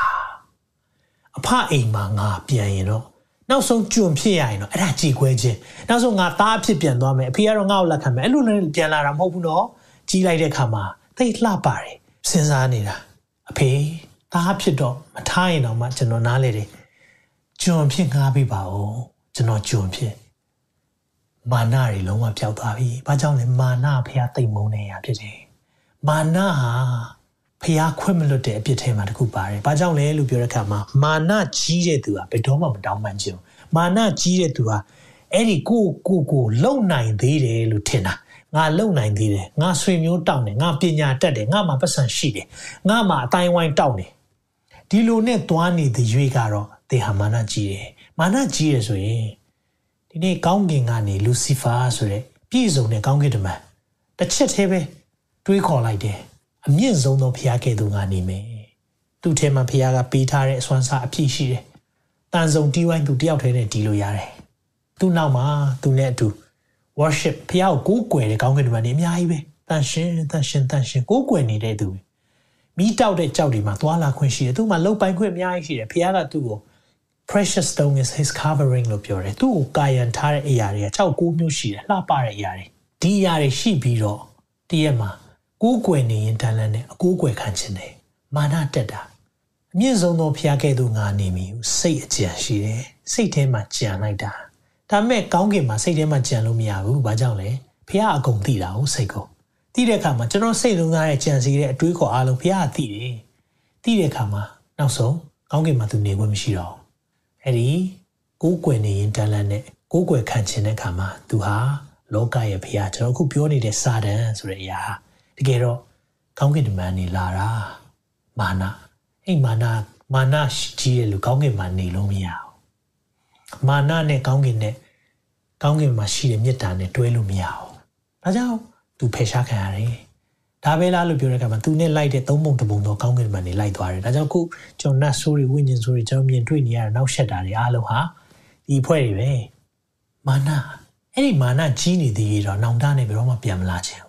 အဖအိမ်မှာငါပြန်ရင်တော့နောက်ဆုံးကျွံဖြစ်ရရင်တော့အဲ့ဒါကြည်ခွဲခြင်းနောက်ဆုံးငါသားအဖြစ်ပြန်သွားမယ်အဖေကတော့ငါ့ကိုလက်ခံမယ်အဲ့လိုလည်းပြန်လာတာမဟုတ်ဘူးနော်ကြီးလိုက်တဲ့ခါမှာသိလှပါတယ်စဉ်းစားနေတာအဖေသားဖြစ်တော့မထားရင်တော့မှကျွန်တော်နားလေတယ်ကျွံဖြစ်ငားပေးပါဦးကျွန်တော်ကျွံဖြစ်မာနတွေလုံးဝပျောက်သွားပြီဘာကြောင့်လဲမာနဖះတိတ်မုန်းနေရဖြစ်တယ် မာနဟာဖျားခွင့်မလွတ်တဲ့အပြစ်ထဲမှာတခုပါတယ်။ဘာကြောင့်လဲလို့ပြောတဲ့အခါမှာမာနကြီးတဲ့သူကဘယ်တော့မှမတောင်းပန်ခြင်း။မာနကြီးတဲ့သူဟာအဲ့ဒီကိုကိုကိုလုံနိုင်သေးတယ်လို့ထင်တာ။ငါလုံနိုင်သေးတယ်။ငါဆွေမျိုးတောင်းတယ်။ငါပညာတတ်တယ်။ငါမှာပတ်စံရှိတယ်။ငါမှာအတိုင်းဝိုင်းတောင်းတယ်။ဒီလိုနဲ့သွားနေတဲ့ရွေးကတော့တေဟာမာနကြီးတယ်။မာနကြီးရဆိုရင်ဒီဒီနေ့ကောင်းကင်ကနေလူစီဖာဆိုတဲ့ပြည့်စုံတဲ့ကောင်းကင်တမန်တစ်ချက်သေးပဲ တွေးခေါ်လိုက်တယ်အမြင့်ဆုံးသောဘုရားကဲ့သို့ငါနေမယ်သူ့ထဲမှာဘုရားကပေးထားတဲ့အစွမ်းစားအပြည့်ရှိတယ်တန်စုံတီးဝိုင်းသူတယောက်တည်းနဲ့တီးလို့ရတယ်သူ့နောက်မှာသူနဲ့အတူ worship ဘုရားကိုကိုးကွယ်တဲ့ကောင်းကင်တမန်တွေအများကြီးပဲတန်ရှင်တန်ရှင်တန်ရှင်ကိုးကွယ်နေတဲ့သူမိတောက်တဲ့ကြောက်တွေမှာသွားလာခွင့်ရှိတယ်သူ့မှာလှုပ်ပိုင်ခွင့်အများကြီးရှိတယ်ဘုရားကသူ့ကို precious stone is his covering လို့ပြောတယ်သူ့ကိုကာယံထားတဲ့အရာတွေက6 9မျိုးရှိတယ်လှပတဲ့အရာတွေဒီအရာတွေရှိပြီးတော့တည့်ရက်မှာ ကိုးကွယ်နေရင်တန်လန်းနဲ့အကိုးကွယ်ခံခြင်းတယ်မာနတက်တာအမြင့်ဆုံးသောဖျားကဲ့သို့ငါနေမည်စိတ်အကြံရှိတယ်စိတ်ထဲမှာကြံလိုက်တာဒါမဲ့ကောင်းကင်မှာစိတ်ထဲမှာကြံလို့မရဘူးဘာကြောင့်လဲဖျားအကုန်သိတာဟုတ်စိတ်ကိုသိတဲ့အခါမှာကျွန်တော်စိတ်လုံးသားတဲ့ကြံစီတဲ့အတွေးခေါ်အားလုံးဖျားကသိတယ်သိတဲ့အခါမှာနောက်ဆုံးကောင်းကင်မှာသူနေခွင့်မရှိတော့အဲ့ဒီကိုးကွယ်နေရင်တန်လန်းနဲ့ကိုးကွယ်ခံခြင်းတဲ့အခါမှာသူဟာလောကရဲ့ဖျားကျွန်တော်အခုပြောနေတဲ့စာတန်ဆိုတဲ့အရာ တကယ်တော့ကောင်းကင်တမန်နေလာတာမာနအဲ့မာနမာနကြီးတဲ့လူကောင်းကင်မှာနေလို့မရဘူးမာနနဲ့ကောင်းကင်နဲ့ကောင်းကင်မှာရှိတဲ့မေတ္တာနဲ့တွဲလို့မရဘူးဒါကြောင့်သူဖယ်ရှားခံရတယ်ဒါပဲလားလို့ပြောတဲ့အခါမှာသူနဲ့လိုက်တဲ့သုံးပုံတစ်ပုံတော့ကောင်းကင်မှာနေလိုက်သွားတယ်ဒါကြောင့်ခုကျွန်တော်နတ်ဆိုးတွေဝိညာဉ်ဆိုးတွေကျွန်တော်မြင်တွေ့နေရတဲ့နောက်ဆက်တာတွေအားလုံးဟာဒီအဖွဲ့တွေပဲမာနအဲ့ဒီမာနကြီးနေသေးတော့နောင်တနဲ့ဘယ်တော့မှပြန်မလာချင်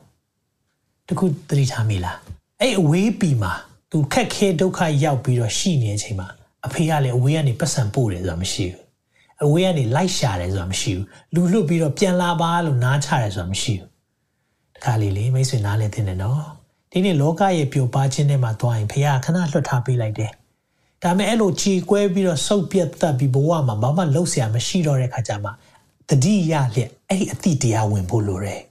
တခုသတိထားမိလားအဲ့အဝေးပီမှာသူခက်ခဲဒုက္ခရောက်ပြီးတော့ရှိနေတဲ့အချိန်မှာအဖေကလည်းအဝေးကနေပတ်စံပို့တယ်ဆိုတာမရှိဘူးအဝေးကနေလိုက်ရှာတယ်ဆိုတာမရှိဘူးလူလွတ်ပြီးတော့ပြန်လာပါလို့နားချတယ်ဆိုတာမရှိဘူးတခါလေလေမိတ်ဆွေနားလဲတင်တယ်နော်ဒီနေ့လောကရဲ့ပျော်ပါခြင်းထဲမှာသွားရင်ဖေကခဏလွတ်ထားပေးလိုက်တယ်ဒါပေမဲ့အဲ့လိုခြေကွဲပြီးတော့စုပ်ပြတ်သက်ပြီးဘဝမှာဘာမှလှုပ်ရှားမရှိတော့တဲ့ခါကျမှတတိယလျက်အဲ့ဒီအတိတရားဝင်ဖို့လိုတယ်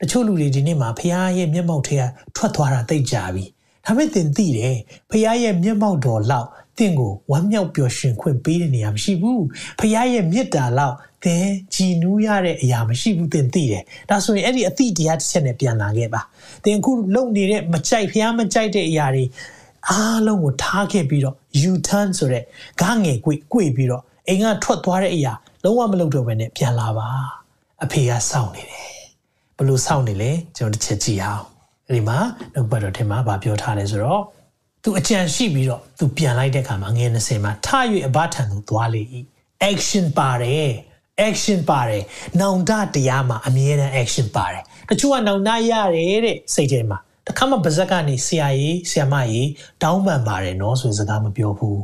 တချို့လူတွေဒီနေ့မှာဖះရဲ့မျက်မှောက်ထဲကထွက်သွားတာသိကြပြီဒါပေမဲ့သင်သိတယ်ဖះရဲ့မျက်မှောက်တော်လောက်သင်ကိုဝမ်းမြောက်ပျော်ရွှင်ခွင့်ပေးတဲ့နေရာမရှိဘူးဖះရဲ့မေတ္တာလောက်သင်ကြည်နူးရတဲ့အရာမရှိဘူးသင်သိတယ်ဒါဆိုရင်အဲ့ဒီအတိတရားတစ်ချက်နဲ့ပြန်လာခဲ့ပါသင်အခုလုံနေတဲ့မကြိုက်ဖះမကြိုက်တဲ့အရာတွေအားလုံးကိုထားခဲ့ပြီးတော့ U turn ဆိုတဲ့ဂါငယ်ကွေ့ကွေ့ပြီးတော့အိမ်ကထွက်သွားတဲ့အရာလုံးဝမလုပ်တော့ဘဲနဲ့ပြန်လာပါအဖေကစောင့်နေတယ် ဘလို့စောင့်နေလဲကျွန်တော်တစ်ချက်ကြည့်အောင်ဒီမှာနှုတ်ပတ်တော်ထဲမှာဗာပြောထားတယ်ဆိုတော့သူအကြံရှိပြီးတော့သူပြန်လိုက်တဲ့အခါမှာငွေ20မှာထ၍အဘထံသို့သွားလေ၏။ action ပါတယ် action ပါတယ်နောင်တတရားမှာအမြဲတမ်း action ပါတယ်တချို့ကနောင်တရတယ်တဲ့စိတ်ထဲမှာတခါမှပါဇက်ကနေဆရာကြီးဆရာမကြီးတောင်းပန်ပါတယ်နော်ဆိုစကားမပြောဘူး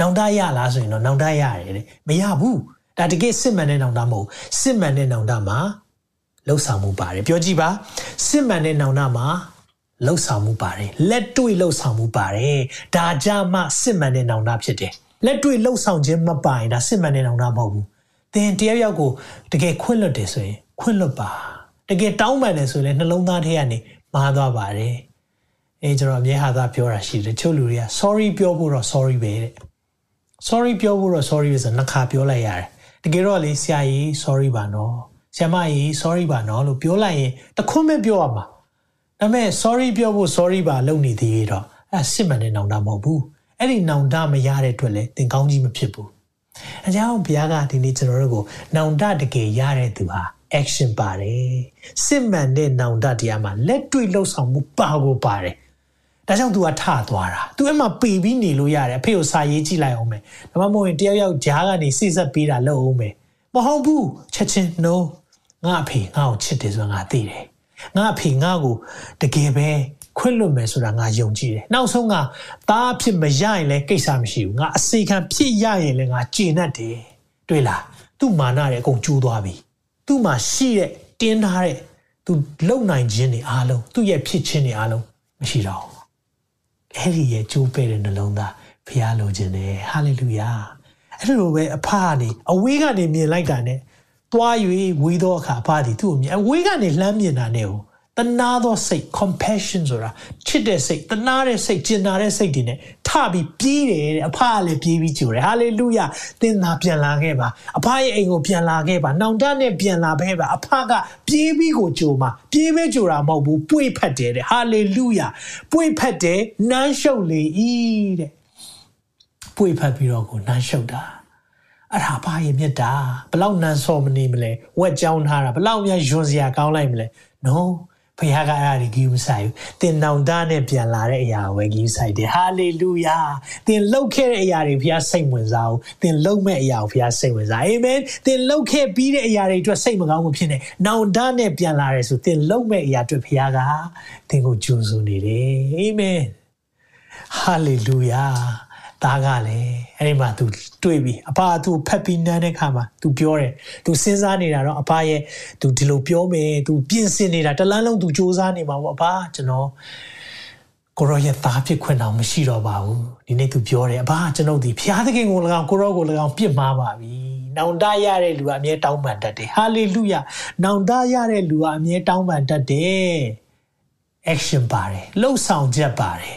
နောင်တရလားဆိုရင်တော့နောင်တရတယ်တဲ့မရဘူးဒါတကယ်စစ်မှန်တဲ့နောင်တမဟုတ်စစ်မှန်တဲ့နောင်တမှာ လှုပ်ဆောင်မှုပါတယ်ပြောကြည့်ပါစစ်မှန်တဲ့နောင်တမှာလှုပ်ဆောင်မှုပါတယ်လက်တွေ့လှုပ်ဆောင်မှုပါတယ်ဒါကြမှစစ်မှန်တဲ့နောင်တဖြစ်တယ်လက်တွေ့လှုပ်ဆောင်ခြင်းမပိုင်ဒါစစ်မှန်တဲ့နောင်တမဟုတ်ဘူးသင်တယောက်ယောက်ကိုတကယ်ခွင့်လွတ်တယ်ဆိုရင်ခွင့်လွတ်ပါတကယ်တောင်းပန်တယ်ဆိုရင်နှလုံးသားထဲကနေမှားသွားပါတယ်အဲကျွန်တော်အမြဲဟာသာပြောတာရှိတယ်ချို့လူတွေက sorry ပြောဖို့တော့ sorry ပဲတဲ့ sorry ပြောဖို့တော့ sorry ပဲဆိုနှစ်ခါပြောလိုက်ရတယ်တကယ်တော့လေဆရာကြီး sorry ပါနော် ဆရာမကြီး sorry ပါနော်လို့ပြောလိုက်ရင်တခွန်းပဲပြောရမှာဒါပေမဲ့ sorry ပြောဖို့ sorry ပါလုပ်နေသေးတော့အဲစစ်မှန်တဲ့နောင်တမဟုတ်ဘူးအဲ့ဒီနောင်တမရတဲ့အတွက်လည်းသင်ကောင်းကြီးမဖြစ်ဘူးအကြောင်းဘုရားကဒီနေ့ကျွန်တော်တို့ကိုနောင်တတကယ်ရတဲ့သူဟာ action ပါတယ်စစ်မှန်တဲ့နောင်တတရားမှာလက်တွေ့လှုပ်ဆောင်မှုပါကိုပါတယ်ဒါကြောင့် तू ကထသွားတာ तू အဲ့မှာပေပြီးနေလို့ရတယ်အဖေကိုစာရေးကြည့်လိုက်အောင်မယ်ဒါမှမဟုတ်ရင်တယောက်ယောက်ဂျားကနေစိစက်ပေးတာလုပ်အောင်မယ်မဟုတ်ဘူးချက်ချင်း no ငါအဖေငါ့ကိုချစ်တယ်ဆိုတာငါသိတယ်ငါအဖေငါ့ကိုတကယ်ပဲခွင့်လွတ်မယ်ဆိုတာငါယုံကြည်တယ်နောက်ဆုံးကသားဖြစ်မရရင်လည်းကိစ္စမရှိဘူးငါအစီခံဖြစ်ရရင်လည်းငါကျေနပ်တယ်တွေ့လားသူ့မာနတွေအကုန်ကျိုးသွားပြီသူ့မှာရှိတဲ့တင်းထားတဲ့သူလုံနိုင်ခြင်းတွေအားလုံးသူ့ရဲ့ဖြစ်ခြင်းတွေအားလုံးမရှိတော့ဘူးအဲ့ဒီရဲ့ကျိုးပဲ့တဲ့နှလုံးသားဖျားလိုခြင်းတယ်ဟာလေလုယာအဲ့လိုပဲအဖကနေအဝေးကနေမြင်လိုက်တာနဲ့ သွား၍ဝေးသောအခါအဖသည်သူ့ကိုမြင်အဝေးကနေလှမ်းမြင်တာနဲ့ကိုတနာသောစိတ် compassion ဆိုတာချစ်တဲ့စိတ်တနာတဲ့စိတ်ကျင်နာတဲ့စိတ်တွေနဲ့ထပြီးပြေးတယ်တဲ့အဖကလည်းပြေးပြီးကြိုတယ်ဟာလေလုယာသင်သာပြန်လာခဲ့ပါအဖရဲ့အိမ်ကိုပြန်လာခဲ့ပါနောင်တနဲ့ပြန်လာခဲ့ပါအဖကပြေးပြီးကိုကြိုမှာပြေးပဲကြိုတာမဟုတ်ဘူးပွေဖက်တယ်တဲ့ဟာလေလုယာပွေဖက်တယ်နမ်းရှုပ်လေဤတဲ့ပွေဖက်ပြီးတော့ကိုနမ်းရှုပ်တာ အဲ့ဒါဘာရဲ့မြတ်တာဘလောက်နန်စော်မနေမလဲဝက်ကြောင်းထားတာဘလောက်များယွန်စရာကောင်းလိုက်မလဲ no ဖခင်ကအဲ့ဒါကြီးမဆိုင်ဘူး။သင်နောင်တနဲ့ပြန်လာတဲ့အရာကိုပဲကြီးဆိုင်တယ်။ဟာလေလုယာ။သင်လှုပ်ခဲ့တဲ့အရာတွေဖခင်စိတ်ဝင်စားဘူး။သင်လှုပ်မဲ့အရာကိုဖခင်စိတ်ဝင်စား။အာမင်။သင်လှုပ်ခဲ့ပြီးတဲ့အရာတွေအတွက်စိတ်မကောင်းမှုဖြစ်နေ။နောင်တနဲ့ပြန်လာတယ်ဆိုသင်လှုပ်မဲ့အရာအတွက်ဖခင်ကသင်ကိုကြိုးစိုးနေတယ်။အာမင်။ဟာလေလုယာ။ သားကလည်းအဲ့ဒီမှာ तू တွေ့ပြီအဖက तू ဖက်ပြီးနမ်းတဲ့ခါမှာ तू ပြောတယ် तू စဉ်းစားနေတာတော့အဖရဲ့ तू ဒီလိုပြောမယ် तू ပြင်ဆင်နေတာတလန်းလုံး तू စူးစမ်းနေမှာပေါ့အဖကျွန်တော်ကိုရောရဲ့သားဖြစ်ခွင့်တော့မရှိတော့ပါဘူးဒီနေ့ तू ပြောတယ်အဖကျွန်တော်ဒီဖျားသခင်ကို၎င်းကိုရောကို၎င်းပြစ်မှားပါပြီနောင်တရတဲ့လူကအမြဲတောင်းပန်တတ်တယ်ဟာလေလုယနောင်တရတဲ့လူကအမြဲတောင်းပန်တတ်တယ် action ပါတယ်လှုပ်ဆောင်ချက်ပါတယ်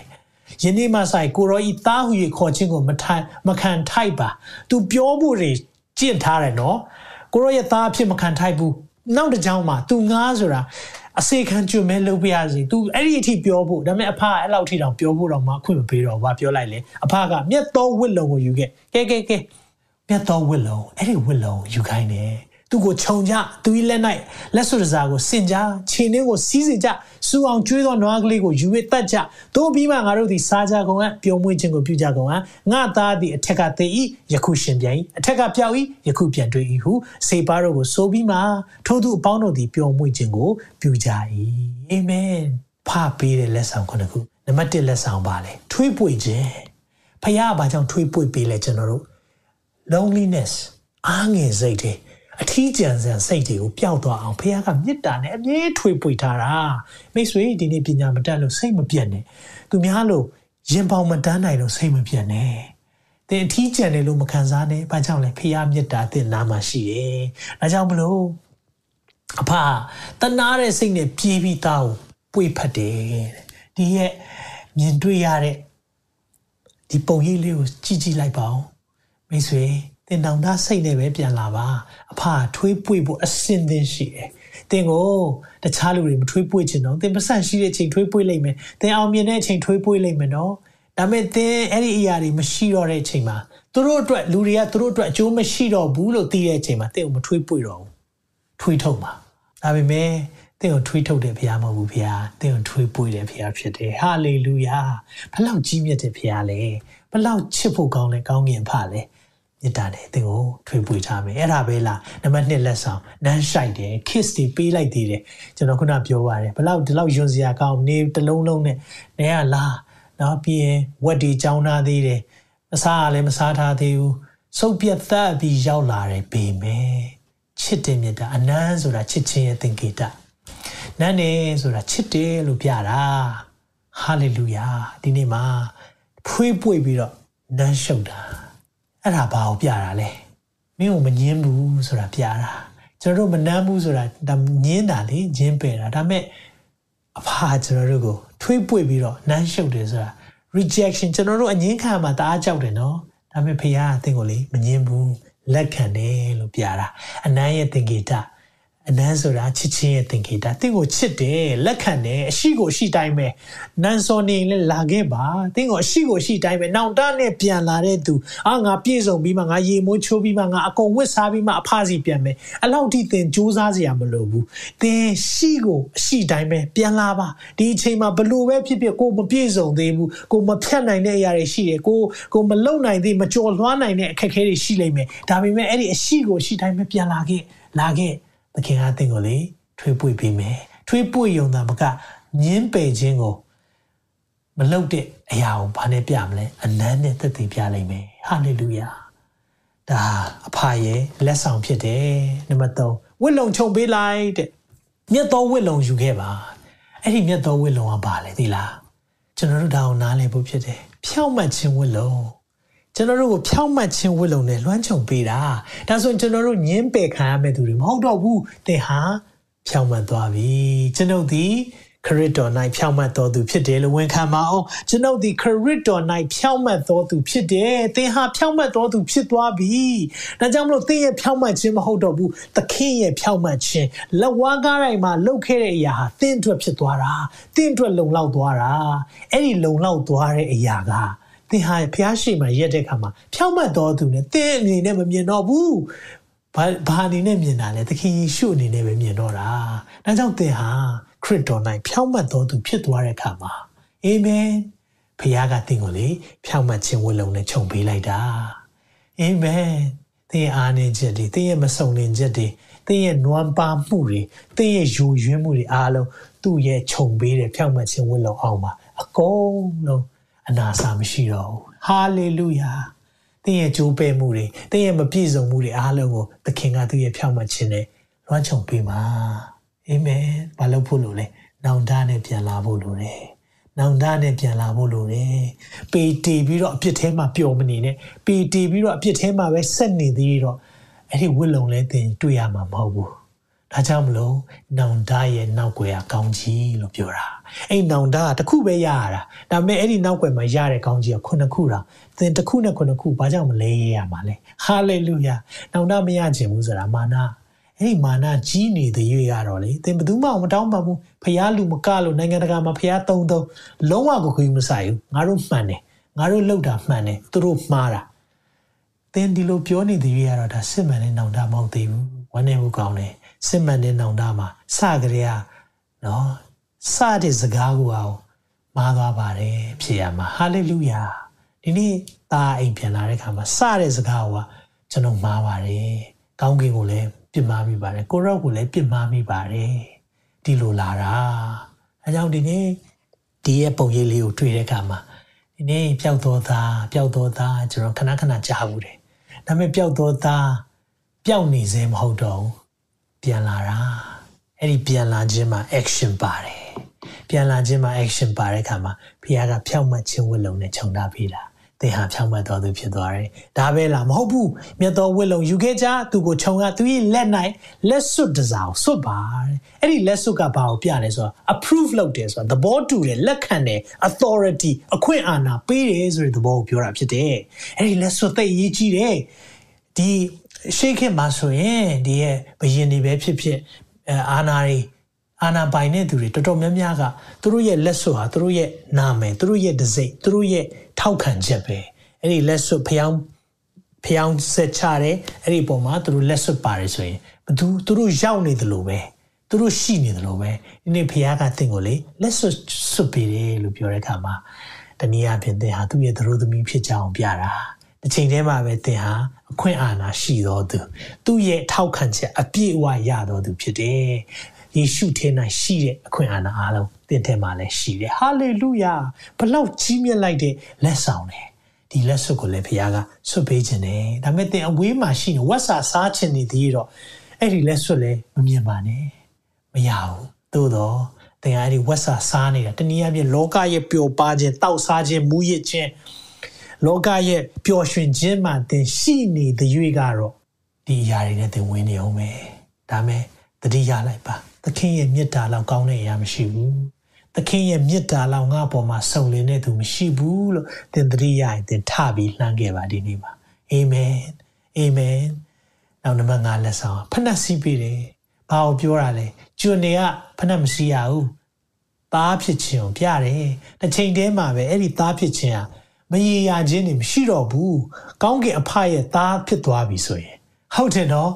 ယနေ့မှဆိုင်ကိုရောဤသားဟူ၍ခေါ်ခြင်းကိုမထိုင်မခံထိုက်ပါသူပြောဖို့တွေကြင့်ထားတယ်နော်ကိုရောရဲ့သားအဖြစ်မခံထိုက်ဘူးနောက်တစ်ကြောင်းမှာသူငားဆိုတာအစေခံကျွမဲလုပ်ပြရစီ तू အဲ့ဒီအထိပြောဖို့ဒါပေမဲ့အဖကအဲ့လောက်ထိတောင်ပြောဖို့တော့မှအခွင့်မပေးတော့ဘာပြောလိုက်လဲအဖကမြတ်သောဝစ်လုံကိုယူခဲ့ကဲကဲကဲမြတ်သောဝစ်လုံအဲ့ဒီဝစ်လုံယူခိုင်းတယ် သူကိုခြုံကြသူ၏လက်၌လက်စွပ်စားကိုစင်ကြခြေနှင်းကိုစီးစေကြစူအောင်ကျွေးသောနွားကလေးကိုယူ၍တတ်ကြတို့ပြီးမှငါတို့သည်စားကြကုန်အပ်ပျော်မွေ့ခြင်းကိုပြုကြကုန်အပ်ငါသားသည်အထက်ကသေ၏ယခုရှင်ပြန်၏အထက်ကပြောက်၏ယခုပြန်တွေ့၏ဟုစေပါတို့ကိုဆိုပြီးမှထိုသူအပေါင်းတို့သည်ပျော်မွေ့ခြင်းကိုပြုကြ၏အာမင်ဖပေးတဲ့လက်ဆောင်ခုနှစ်ခုနံပါတ်1လက်ဆောင်ပါလေထွေးပွေခြင်းဖခင်ကဘာကြောင့်ထွေးပွေပေးလဲကျွန်တော်တို့ loneliness အားငယ်စိတ်တွေ အထီးကျန်စံစိတ်တွေကိုပျောက်သွားအောင်ဖခင်ကမေတ္တာနဲ့အမြဲထွေပွေထားတာမိတ်ဆွေဒီနေ့ပညာမတတ်လို့စိတ်မပြတ်နဲ့သူများလို့ရင်ပေါင်မတန်းနိုင်လို့စိတ်မပြတ်နဲ့သင်အထီးကျန်တယ်လို့မခံစားနဲ့ဘာကြောင့်လဲဖခင်မေတ္တာသင်နာမှာရှိတယ်ဒါကြောင့်မလို့အဖတနာတဲ့စိတ်နဲ့ပြေးပြီးသားကိုပွေဖတ်တယ်ဒီရဲ့မြင်တွေ့ရတဲ့ဒီပုံရိပ်လေးကိုကြည့်ကြည့်လိုက်ပါဦး မိတ်ဆွေတင်တောင်သားစိတ်နဲ့ပဲပြန်လာပါအဖထွေးပွေဖို့အစင်သင်ရှိတယ်တင်ကိုတခြားလူတွေမထွေးပွေချင်တော့တင်ပစံရှိတဲ့အချိန်ထွေးပွေလိုက်မယ်တင်အောင်မြင်တဲ့အချိန်ထွေးပွေလိုက်မယ်နော်ဒါပေမဲ့တင်အဲ့ဒီအရာတွေမရှိတော့တဲ့အချိန်မှာသူတို့အတွက်လူတွေကသူတို့အတွက်အကျိုးမရှိတော့ဘူးလို့သိတဲ့အချိန်မှာတင်ကိုမထွေးပွေတော့ဘူးထွေးထုတ်မှာဒါပေမဲ့သင်ကိုထွေးထုတ်တဲ့ဘုရားမဟုတ်ဘူးဘုရားသင်ကိုထွေးပွေတဲ့ဘုရားဖြစ်တယ်ဟာလေလုယာဘလောက်ကြီးမြတ်တဲ့ဘုရားလဲဘလောက်ချစ်ဖို့ကောင်းလဲကောင်းမြင်ဖလဲ မေတ္တာနဲ့သင်ကိုထွေးပွေထားမယ်အဲ့ဒါပဲလားနံပါတ်1လက်ဆောင်နမ်းရှိုက်တယ် kiss တွေပေးလိုက်သေးတယ်ကျွန်တော်ခုနပြောပါတယ်ဘလောက်ဒီလောက်ယွန်စရာကောင်းနေတလုံးလုံးနဲ့နေရလားနော်ပြီးရင်ဝက်ဒီကြောင်းထားသေးတယ်မစားရလည်းမစားထားသေးဘူးစုပ်ပြတ်သက်ပြီးရောက်လာတယ်ပေမဲ့ချစ်တဲ့မေတ္တာအနမ်းဆိုတာချစ်ခြင်းရဲ့သင်္ကေတနန်းနေဆိုတာချစ်တယ်လို့ပြတာဟာလေလုယာဒီနေ့မှာဖွေးပွေပြီးတော့နန်းရှုပ်တာ အဲ့ဒါဘာကိုပြတာလဲမင်းကိုမငင်းဘူးဆိုတာပြတာကျွန်တော်တို့မနှမ်းဘူးဆိုတာဒါငင်းတာလေငင်းပယ်တာဒါပေမဲ့အဖာကျွန်တော်တို့ကိုထွေးပွေပြီးတော့နန်းရှုပ်တယ်ဆိုတာ rejection ကျွန်တော်တို့အငင်းခံမှာတအားကြောက်တယ်နော်ဒါပေမဲ့ဖခင်ကသင်ကိုလေမငင်းဘူးလက်ခံတယ်လို့ပြတာအနမ်းရဲ့သင်္ကေတ အနမ်းဆိုတာချစ်ချင်းရဲ့သင်္ကေတတင့်ကိုချစ်တယ်လက်ခံတယ်အရှိကိုအရှိတိုင်းပဲနန်စောနေလဲလာခဲ့ပါတင့်ကိုအရှိကိုအရှိတိုင်းပဲနောင်တနဲ့ပြန်လာတဲ့သူအာငါပြည့်စုံပြီးမှငါရေမိုးချိုးပြီးမှငါအကုန်ဝစ်စားပြီးမှအဖစီပြန်မယ်အလောက်ထိသင်စူးစမ်းစရာမလိုဘူးသင်ရှိကိုအရှိတိုင်းပဲပြန်လာပါဒီအချိန်မှာဘလို့ပဲဖြစ်ဖြစ်ကိုမပြည့်စုံသေးဘူးကိုမဖြတ်နိုင်တဲ့အရာတွေရှိတယ်ကိုကိုမလုံနိုင်သေးမကြော်လွှားနိုင်တဲ့အခက်အခဲတွေရှိလိမ့်မယ်ဒါပေမဲ့အဲ့ဒီအရှိကိုအရှိတိုင်းပဲပြန်လာခဲ့လာခဲ့ သခင်ကသင်ကိုလေထွေးပွေပေးမယ်ထွေးပွေယုံတာမကညင်းပယ်ခြင်းကိုမလုပ်တဲ့အရာကိုဘာနဲ့ပြမလဲအနမ်းနဲ့သက်သေပြလိုက်မယ်ဟာလေလုယာဒါအဖရဲ့လက်ဆောင်ဖြစ်တယ်နံပါတ်3ဝစ်လုံခြုံပေးလိုက်တဲ့မြတ်သောဝစ်လုံယူခဲ့ပါအဲ့ဒီမြတ်သောဝစ်လုံကဘာလဲသိလားကျွန်တော်တို့ဒါအောင်နားလည်ဖို့ဖြစ်တယ်ဖြောင့်မတ်ခြင်းဝစ်လုံ ကျွန်တော်တို့ကိုဖြောင့်မတ်ခြင်းဝိလုံနဲ့လွှမ်းခြုံပေးတာဒါဆိုရင်ကျွန်တော်တို့ညင်းပယ်ခံရမယ့်သူတွေမဟုတ်တော့ဘူးသင်ဟာဖြောင့်မတ်သွားပြီကျွန်ုပ်ဒီခရစ်တော်၌ဖြောင့်မတ်တော်သူဖြစ်တယ်လို့ဝန်ခံပါအောင်ကျွန်ုပ်ဒီခရစ်တော်၌ဖြောင့်မတ်တော်သူဖြစ်တယ်သင်ဟာဖြောင့်မတ်တော်သူဖြစ်သွားပြီဒါကြောင့်မလို့သင်ရဲ့ဖြောင့်မတ်ခြင်းမဟုတ်တော့ဘူးသခင်ရဲ့ဖြောင့်မတ်ခြင်းလက်ဝါးကားတိုင်းမှာလှုပ်ခဲ့တဲ့အရာဟာသင်အတွက်ဖြစ်သွားတာသင်အတွက်လုံလောက်သွားတာအဲ့ဒီလုံလောက်သွားတဲ့အရာက သသင်ဟာဖျားရှိမှရက်တဲ့ခါမှာဖြောင့်မတ်တော်သူနဲ့သင်အနေနဲ့မမြင်တော့ဘူးဘာဘာအနေနဲ့မြင်တာလဲသခင်ယေရှုအနေနဲ့ပဲမြင်တော့တာဒါကြောင့်သင်ဟာခရစ်တော်၌ဖြောင့်မတ်တော်သူဖြစ်သွားတဲ့အခါမှာအာမင်ဖခင်ကသင်ကိုလေဖြောင့်မတ်ခြင်းဝတ်လုံနဲ့ခြုံပေးလိုက်တာအာမင်သင်အားနေချက်တွေသင်ရဲ့မစုံလင်ချက်တွေသင်ရဲ့နွမ်းပါမှုတွေသင်ရဲ့ယူရွင်းမှုတွေအားလုံးသူ့ရဲ့ခြုံပေးတဲ့ဖြောင့်မတ်ခြင်းဝတ်လုံအောင်ပါအကုန်လုံး အနာစာမရှိတော့ဘူးဟာလေလုယာသင်ရဲ့ကြိုးပဲမှုတွေသင်ရဲ့မပြည့်စုံမှုတွေအားလုံးကိုသခင်ကသူ့ရဲ့ဖြောင့်မတ်ခြင်းနဲ့လွှမ်းခြုံပေးပါအာမင်ဘာလို့ဖို့လို့လဲနောင်တနဲ့ပြန်လာဖို့လိုတယ်နောင်တနဲ့ပြန်လာဖို့လိုတယ်ပေတီပြီးတော့အပြစ်ထဲမှာပျော်မနေနဲ့ပေတီပြီးတော့အပြစ်ထဲမှာပဲဆက်နေသေးတော့အဲ့ဒီဝစ်လုံလဲတင်တွေ့ရမှာမဟုတ်ဘူးဒါကြောင့်မလို့နောင်တရဲ့နောက်ွယ်ကကောင်းကြီးလို့ပြောတာ အဲ့နောင်တကတစ်ခုပဲရရတာဒါပေမဲ့အဲ့ဒီနောက်ွယ်မှာရတဲ့ကောင်းကြီးကခုနှစ်ခုတာသင်တစ်ခုနဲ့ခုနှစ်ခုဘာကြောင့်မလဲရရမှာလဲဟာလေလုယာနောင်တမရခြင်းဘူးဆိုတာမာနအဲ့ဒီမာနကြီးနေတဲ့ရွေကတော့လေသင်ဘယ်သူမှမတောင်းပါဘူးဖះလူမကလို့နိုင်ငံတကာမှာဖះသုံးသုံးလုံးဝကိုခွေးမဆိုင်ဘူးငါတို့မှန်တယ်ငါတို့လောက်တာမှန်တယ်သူတို့မှားတာသင်ဒီလိုပြောနေတဲ့ရွေကတော့ဒါစစ်မှန်တဲ့နောင်တမဟုတ်သေးဘူးဝမ်းနေမှုကောင်းတယ်စစ်မှန်တဲ့နောင်တမှာစကြရနော် စတဲ့စကားကိုအောင်မှားသွားပါတယ်ဖြစ်ရမှာဟာလေလုယာဒီနေ့သားအိမ်ပြန်လာတဲ့ခါမှာစတဲ့စကားကကျွန်တော်မှားပါတယ်ကောင်းကင်ကိုလည်းပြစ်မှားမိပါတယ်ကိုရော့ကိုလည်းပြစ်မှားမိပါတယ်ဒီလိုလာတာအဲကြောင့်ဒီနေ့ဒီရဲ့ပုံရိပ်လေးကိုတွေ့တဲ့အခါမှာဒီနေ့ပျောက်သောသားပျောက်သောသားကျွန်တော်ခဏခဏကြားဘူးတယ်ဒါပေမဲ့ပျောက်သောသားပျောက်နေစေမဟုတ်တော့ဘူးပြန်လာတာအဲ့ဒီပြန်လာခြင်းမှာ action ပါတယ် ပြန်လာခြင်းမှာ action ပါတဲ့အခါမှာဖခင်ကဖြောက်မှတ်ခြင်းဝတ်လုံနဲ့ခြုံထားပေးတာသင်ဟာဖြောင့်မတ်တော်သူဖြစ်သွားတယ်။ဒါပဲလားမဟုတ်ဘူး။မြတ်တော်ဝိလုံယူခဲ့ကြသူကိုခြုံကသူရဲ့လက်၌လက်စွပ်တစားကိုစွပ်ပါ။အဲ့ဒီလက်စွပ်ကဘာကိုပြလဲဆိုတော့ approve လုပ်တယ်ဆိုတာသဘောတူတယ်လက်ခံတယ် authority အခွင့်အာဏာပေးတယ်ဆိုတဲ့သဘောကိုပြောတာဖြစ်တယ်။အဲ့ဒီလက်စွပ်သိအရေးကြီးတယ်။ဒီရှေးခေတ်မှာဆိုရင်ဒီရဲ့ဘယင်တွေပဲဖြစ်ဖြစ်အာနာတွေ အာနာပိုင်တဲ့သူတွေတော်တော်များများကသူတို့ရဲ့လက်စွပ်ဟာသူတို့ရဲ့နာမည်သူတို့ရဲ့ဒစိသူတို့ရဲ့ထောက်ခံချက်ပဲအဲ့ဒီလက်စွပ်ဖျောင်းဖျောင်းဆက်ချတယ်အဲ့ဒီပုံမှာသူတို့လက်စွပ်ပါတယ်ဆိုရင်ဘသူသူတို့ရောက်နေတယ်လို့ပဲသူတို့ရှိနေတယ်လို့ပဲဒီနေ့ဖခင်ကသင်ကိုလေလက်စွပ်စွပ်ပေးတယ်လို့ပြောတဲ့အခါမှာတနည်းအားဖြင့်သင်ဟာသူ့ရဲ့သရိုးသမီးဖြစ်ကြအောင်ပြတာတစ်ချိန်တည်းမှာပဲသင်ဟာအခွင့်အာဏာရှိတော်သူသူ့ရဲ့ထောက်ခံချက်အပြည့်အဝရတော်သူဖြစ်တယ် ယေရှုထဲ၌ရှိတဲ့အခွင့်အာဏာအားလုံးသင်ထဲမှာလည်းရှိတယ်ဟာလေလုယာဘလောက်ကြီးမြတ်လိုက်တဲ့လက်ဆောင်တယ်ဒီလက်စွပ်ကိုလည်းဘုရားကဆွတ်ပေးခြင်းတယ်ဒါပေမဲ့သင်အဝေးမှာရှိနေဝတ်စာစားခြင်းနေသေးတော့အဲ့ဒီလက်စွပ်လည်းမမြင်ပါနဲ့မရဘူးသို့တော့သင်အဲ့ဒီဝတ်စာစားနေတာတနည်းအားဖြင့်လောကရဲ့ပျော်ပါခြင်းတောက်စားခြင်းမူရစ်ခြင်းလောကရဲ့ပျော်ရွှင်ခြင်းမှာသင်ရှိနေတဲ့၍ကတော့ဒီအရာတွေနဲ့သင်ဝင်နေအောင်ပဲဒါမဲ့တတိယလိုက်ပါ သခင်ရဲ့မေတ္တာလောက်ကောင်းတဲ့အရာမရှိဘူးသခင်ရဲ့မေတ္တာလောက်ငါ့ပေါ်မှာစုံလင်တဲ့သူမရှိဘူးလို့သင်တတိယရင်သင်ထပြီးလှမ်းခဲ့ပါဒီနေ့မှာအာမင်အာမင်နောက်နံပါတ်5လက်ဆောင်ဖနှက်စီးပေးတယ်ဘာကိုပြောတာလဲကျွန်တွေကဖနှက်မစီးရဘူးသားဖြစ်ခြင်းကိုပြတယ်တစ်ချိန်တည်းမှာပဲအဲ့ဒီသားဖြစ်ခြင်းဟာမရေရာခြင်းတွေမရှိတော့ဘူးကောင်းကင်အဖရဲ့သားဖြစ်သွားပြီဆိုရင်ဟုတ်တယ်နော်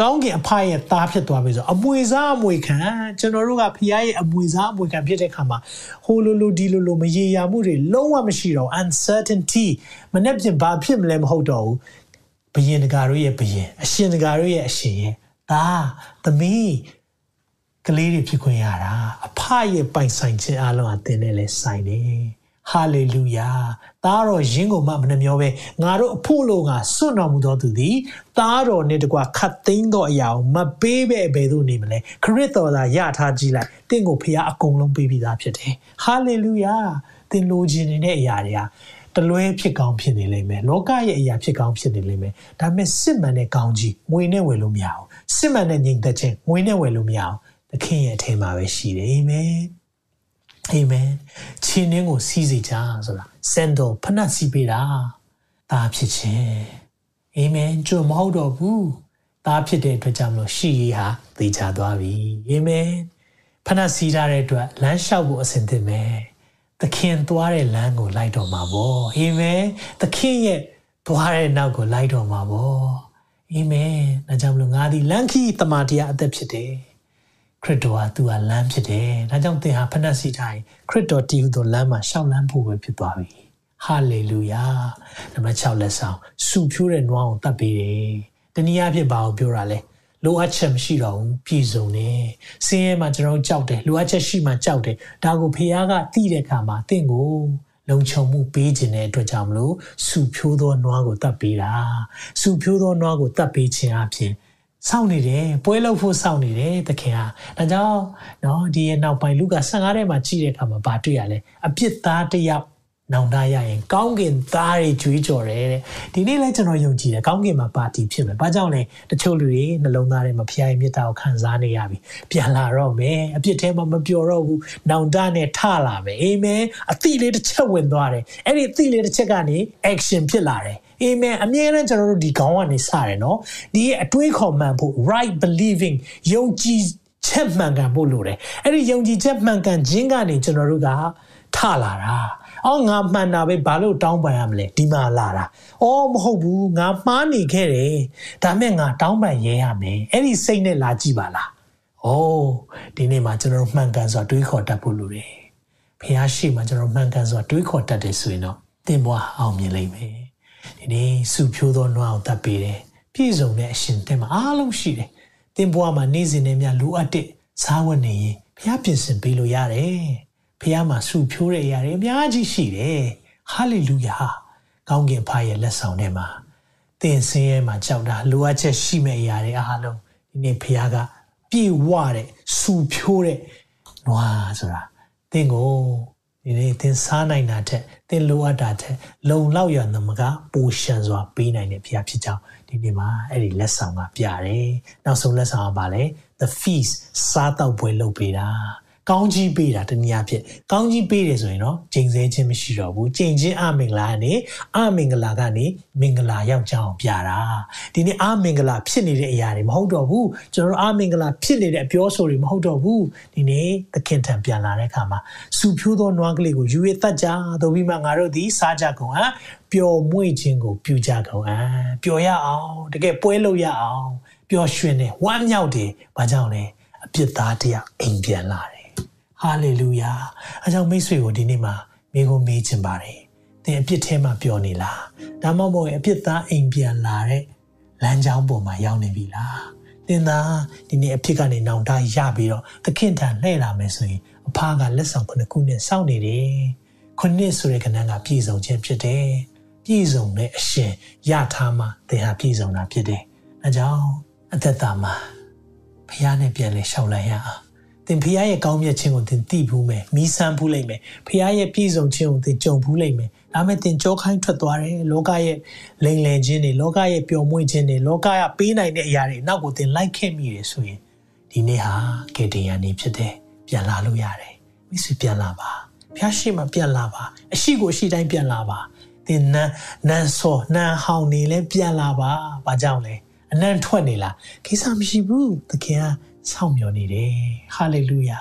ကောင်းကင်အဖရဲ့သားဖြစ်သွားပြီဆိုအမွေစားအမွေခံကျွန်တော်တို့ကဖခင်ရဲ့အမွေစားအမွေခံဖြစ်တဲ့ခါမှာဟိုလိုလိုဒီလိုလိုမရေရာမှုတွေလုံးဝမရှိတော့ uncertainty မနေ့ပြင်ဘာဖြစ်မလဲမဟုတ်တော့ဘူးဘယင်တကာတို့ရဲ့ဘယင်အရှင်တကာတို့ရဲ့အရှင်ရဲ့ဒါသမီးကလေးတွေဖြစ်ခွင့်ရတာအဖရဲ့ပိုင်ဆိုင်ခြင်းအလုံးအသင်နဲ့လဲဆိုင်တယ် ဟာလေလုယာသားတော်ယင်းကိုမှမနှမျောပဲငါတို့အဖို့လို့ငါစွန့်တော်မူသောသူသည်သားတော်နှင့်တကွာခတ်သိမ်းသောအရာကိုမပေးပဲဘယ်သို့နေမလဲခရစ်တော်သာရထားကြည့်လိုက်တင့်ကိုဖခင်အကုန်လုံးပေးပြီးသားဖြစ်တယ်ဟာလေလုယာသင်လိုချင်နေတဲ့အရာတွေကတလွဲဖြစ်ကောင်းဖြစ်နေလိမ့်မယ်လောကရဲ့အရာဖြစ်ကောင်းဖြစ်နေလိမ့်မယ်ဒါပေမဲ့စစ်မှန်တဲ့ကောင်းကြီးငွေနဲ့ဝယ်လို့မရဘူးစစ်မှန်တဲ့ညီသက်ခြင်းငွေနဲ့ဝယ်လို့မရဘူးသခင်ရဲ့အထင်မှာပဲရှိတယ်အာမင် အာမင်ခြေနှင်းကိုစီးစေကြဆိုတာစန်တော်ဖနက်စီးပေးတာဒါဖြစ်ခြင်းအာမင်ကြွမဟုတ်တော့ဘူးဒါဖြစ်တဲ့အတွက်ကြောင့်မလို့ရှိရေးဟာသိချသွားပြီအာမင်ဖနက်စီးထားတဲ့အတွက်လမ်းလျှောက်ဖို့အဆင်သင့်ပဲသခင်သွားတဲ့လမ်းကိုလိုက်တော်မှာပေါ့အာမင်သခင်ရဲ့သွားတဲ့နောက်ကိုလိုက်တော်မှာပေါ့အာမင်ဒါကြောင့်မလို့ငါဒီလမ်းခီးတမန်တရားအသက်ဖြစ်တယ် ခရစ်တော်ကသူကလမ်းဖြစ်တယ်ဒါကြောင့်သင်ဟာဖဏစီတိုင်းခရစ်တော်တည်ဟူသောလမ်းမှာရှောက်လန်းဖို့ပဲဖြစ်သွားပြီဟာလေလုယာနံပါတ်6လက်ဆောင်စုဖြိုးတဲ့နွားကိုတတ်ပေးတယ်တနည်းအားဖြင့်ဘာကိုပြောတာလဲလိုအပ်ချက်မရှိတော့ဘူးပြည်စုံနေစင်းရဲမှာကျွန်တော်ကြောက်တယ်လိုအပ်ချက်ရှိမှကြောက်တယ်ဒါကိုဖေယားကသိတဲ့အခါမှာတင့်ကိုလုံခြုံမှုပေးခြင်းတဲ့အတွက်ကြောင့်မလို့စုဖြိုးသောနွားကိုတတ်ပေးတာစုဖြိုးသောနွားကိုတတ်ပေးခြင်းအပြင် စောင့်နေတယ်ပွဲလုပ်ဖို့စောင့်နေတယ်သခင်ဟာဒါကြောင့်เนาะဒီရဲ့နောက်ပိုင်းလူက15ထဲမှာကြည့်တဲ့အခါမှာဗာတွေ့ရလဲအပြစ်သားတစ်ယောက်နောင်တရရင်ကောင်းကင်သားတွေကြွေးကြော်တယ်တဲ့ဒီနေ့လဲကျွန်တော်ယုံကြည်တယ်ကောင်းကင်မှာပါတီဖြစ်မယ်ဘာကြောင့်လဲတချို့လူတွေနှလုံးသားထဲမှာဖျားရဲ့မြတ်တာကိုခံစားနေရပြီပြန်လာတော့မယ်အပြစ်ထဲမှာမပျော်တော့ဘူးနောင်တနဲ့ထလာမယ်အာမင်အသီးလေးတစ်ချက်ဝင်သွားတယ်အဲ့ဒီအသီးလေးတစ်ချက်ကနေ action ဖြစ်လာတယ် အာမင်အမြဲတမ်းကျွန်တော်တို့ဒီခေါင်းကနေစတယ်နော်ဒီအတွေးခေါ်မှန်ဖို့ right believing ယုံကြည်ချက်မှန်ကန်ဖို့လိုတယ်အဲ့ဒီယုံကြည်ချက်မှန်ကန်ခြင်းကနေကျွန်တော်တို့ကထလာတာအော်ငါမှန်တာပဲဘာလို့တောင်းပန်ရမလဲဒီမှာလာတာအော်မဟုတ်ဘူးငါမှားနေခဲ့တယ်ဒါမဲ့ငါတောင်းပန်ရဲရမယ်အဲ့ဒီစိတ်နဲ့လာကြည့်ပါလားအိုးဒီနေ့မှာကျွန်တော်မှန်ကန်စွာတွေးခေါ်တတ်ဖို့လိုတယ်ဖះရှိမှကျွန်တော်မှန်ကန်စွာတွေးခေါ်တတ်တယ်ဆိုရင်တော့တင်ဘွားအောင်မြင်လိမ့်မယ်ဒီ နေ့စုဖြိုးသောနွားအောင်တတ်ပေးတယ်ပြည့်စုံတဲ့အရှင်တင်မှာအားလုံးရှိတယ်တင်ဘွားမှာနေ့စဉ်နဲ့များလိုအပ်တဲ့စားဝတ်နေရင်ဖះပြင်ဆင်ပေးလို့ရတယ်ဖះမှာစုဖြိုးတဲ့အရာတွေအများကြီးရှိတယ်ဟာလေလုယာကောင်းကင်ဖာရဲ့လက်ဆောင်ထဲမှာသင်ဆင်းရဲမှာကြောက်တာလိုအပ်ချက်ရှိမဲ့အရာတွေအားလုံးဒီနေ့ဖះကပြေဝတဲ့စုဖြိုးတဲ့နွားဆိုတာသင်ကို ဒီနေ့သင်စားနိုင်တာထက်သင်လိုအပ်တာထက်လုံလောက်ရနမကပိုရှံစွာပေးနိုင်တဲ့ဖះဖြစ်ကြောင်းဒီနေ့မှာအဲ့ဒီလက်ဆောင်ကပြတယ်နောက်ဆုံးလက်ဆောင်ကပါလေ the feast စားတော့ပွဲလုပ်ပေးတာ ကောင်းကြီးပေးတာတနည်းအားဖြင့်ကောင်းကြီးပေးတယ်ဆိုရင်တော့ကျိန်ဆဲခြင်းမရှိတော့ဘူးကျိန်ခြင်းအမင်္ဂလာကနေအမင်္ဂလာကနေမင်္ဂလာရောက်ကြအောင်ပြတာဒီနေ့အမင်္ဂလာဖြစ်နေတဲ့အရာတွေမဟုတ်တော့ဘူးကျွန်တော်တို့အမင်္ဂလာဖြစ်နေတဲ့အပြောဆိုတွေမဟုတ်တော့ဘူးဒီနေ့သခင်ထံပြန်လာတဲ့အခါမှာစူဖြိုးသောနွားကလေးကိုယူရတတ်ကြသို့ပြီးမှငါတို့ဒီစားကြကုန်ဟမ်ပျော်မွေ့ခြင်းကိုပြုကြကုန်ဟမ်ပျော်ရအောင်တကယ်ပွဲလုပ်ရအောင်ပျော်ရွှင်တယ်ဝမ်းမြောက်တယ်ဘာကြောင့်လဲအပြစ်သားတရားအိမ်ပြန်လာတယ် ဟာလေလုယာအဲကြောင့်မိတ်ဆွေကိုဒီနေ့မှာမိကိုမေးချင်ပါတယ်သင်အပြစ်ထဲမှာပျော်နေလားဒါမှမဟုတ်အပြစ်သားအိမ်ပြန်လာတဲ့လမ်းကြောင်းပေါ်မှာရောက်နေပြီလားသင်သာဒီနေ့အဖြစ်ကနေနောင်တရပြီးတော့သခင်ထံလှည့်လာမယ်ဆိုရင်အဖကလက်ဆောင်ခုနှစ်ခုနဲ့စောင့်နေတယ်ခုနှစ်ဆိုတဲ့ကဏ္ဍကပြည့်စုံခြင်းဖြစ်တယ်ပြည့်စုံတဲ့အရှင်ရထားမှသင်ဟာပြည့်စုံတာဖြစ်တယ်အဲကြောင့်အသက်တာမှာဖခင်နဲ့ပြန်လဲရှောက်လိုက်ရအောင် သင်ဖခင်ရဲ့ကောင်းမြတ်ခြင်းကိုသင်သိဘူးမယ်မိဆန်းဘူးလိမ့်မယ်ဖခင်ရဲ့ပြည့်စုံခြင်းကိုသင်ကြုံဘူးလိမ့်မယ်ဒါမဲ့သင်ကြောခိုင်းထွက်သွားတယ်လောကရဲ့လိမ်လည်ခြင်းတွေလောကရဲ့ပျော်မွေ့ခြင်းတွေလောကကပေးနိုင်တဲ့အရာတွေနောက်ကိုသင်လိုက်ခဲ့မိတယ်ဆိုရင်ဒီနေ့ဟာကေတရန်နေဖြစ်တယ်ပြန်လာလို့ရတယ်မိဆွေပြန်လာပါဖခင်ရှိမှပြန်လာပါအရှိကိုအရှိတိုင်းပြန်လာပါသင်နန်းနန်းစောနန်းဟောင်းနေလဲပြန်လာပါဘာကြောင့်လဲအနံ့ထွက်နေလားကိစ္စမရှိဘူးသခင်က စောင့်မျှော်နေတယ်ဟာလေလုယာ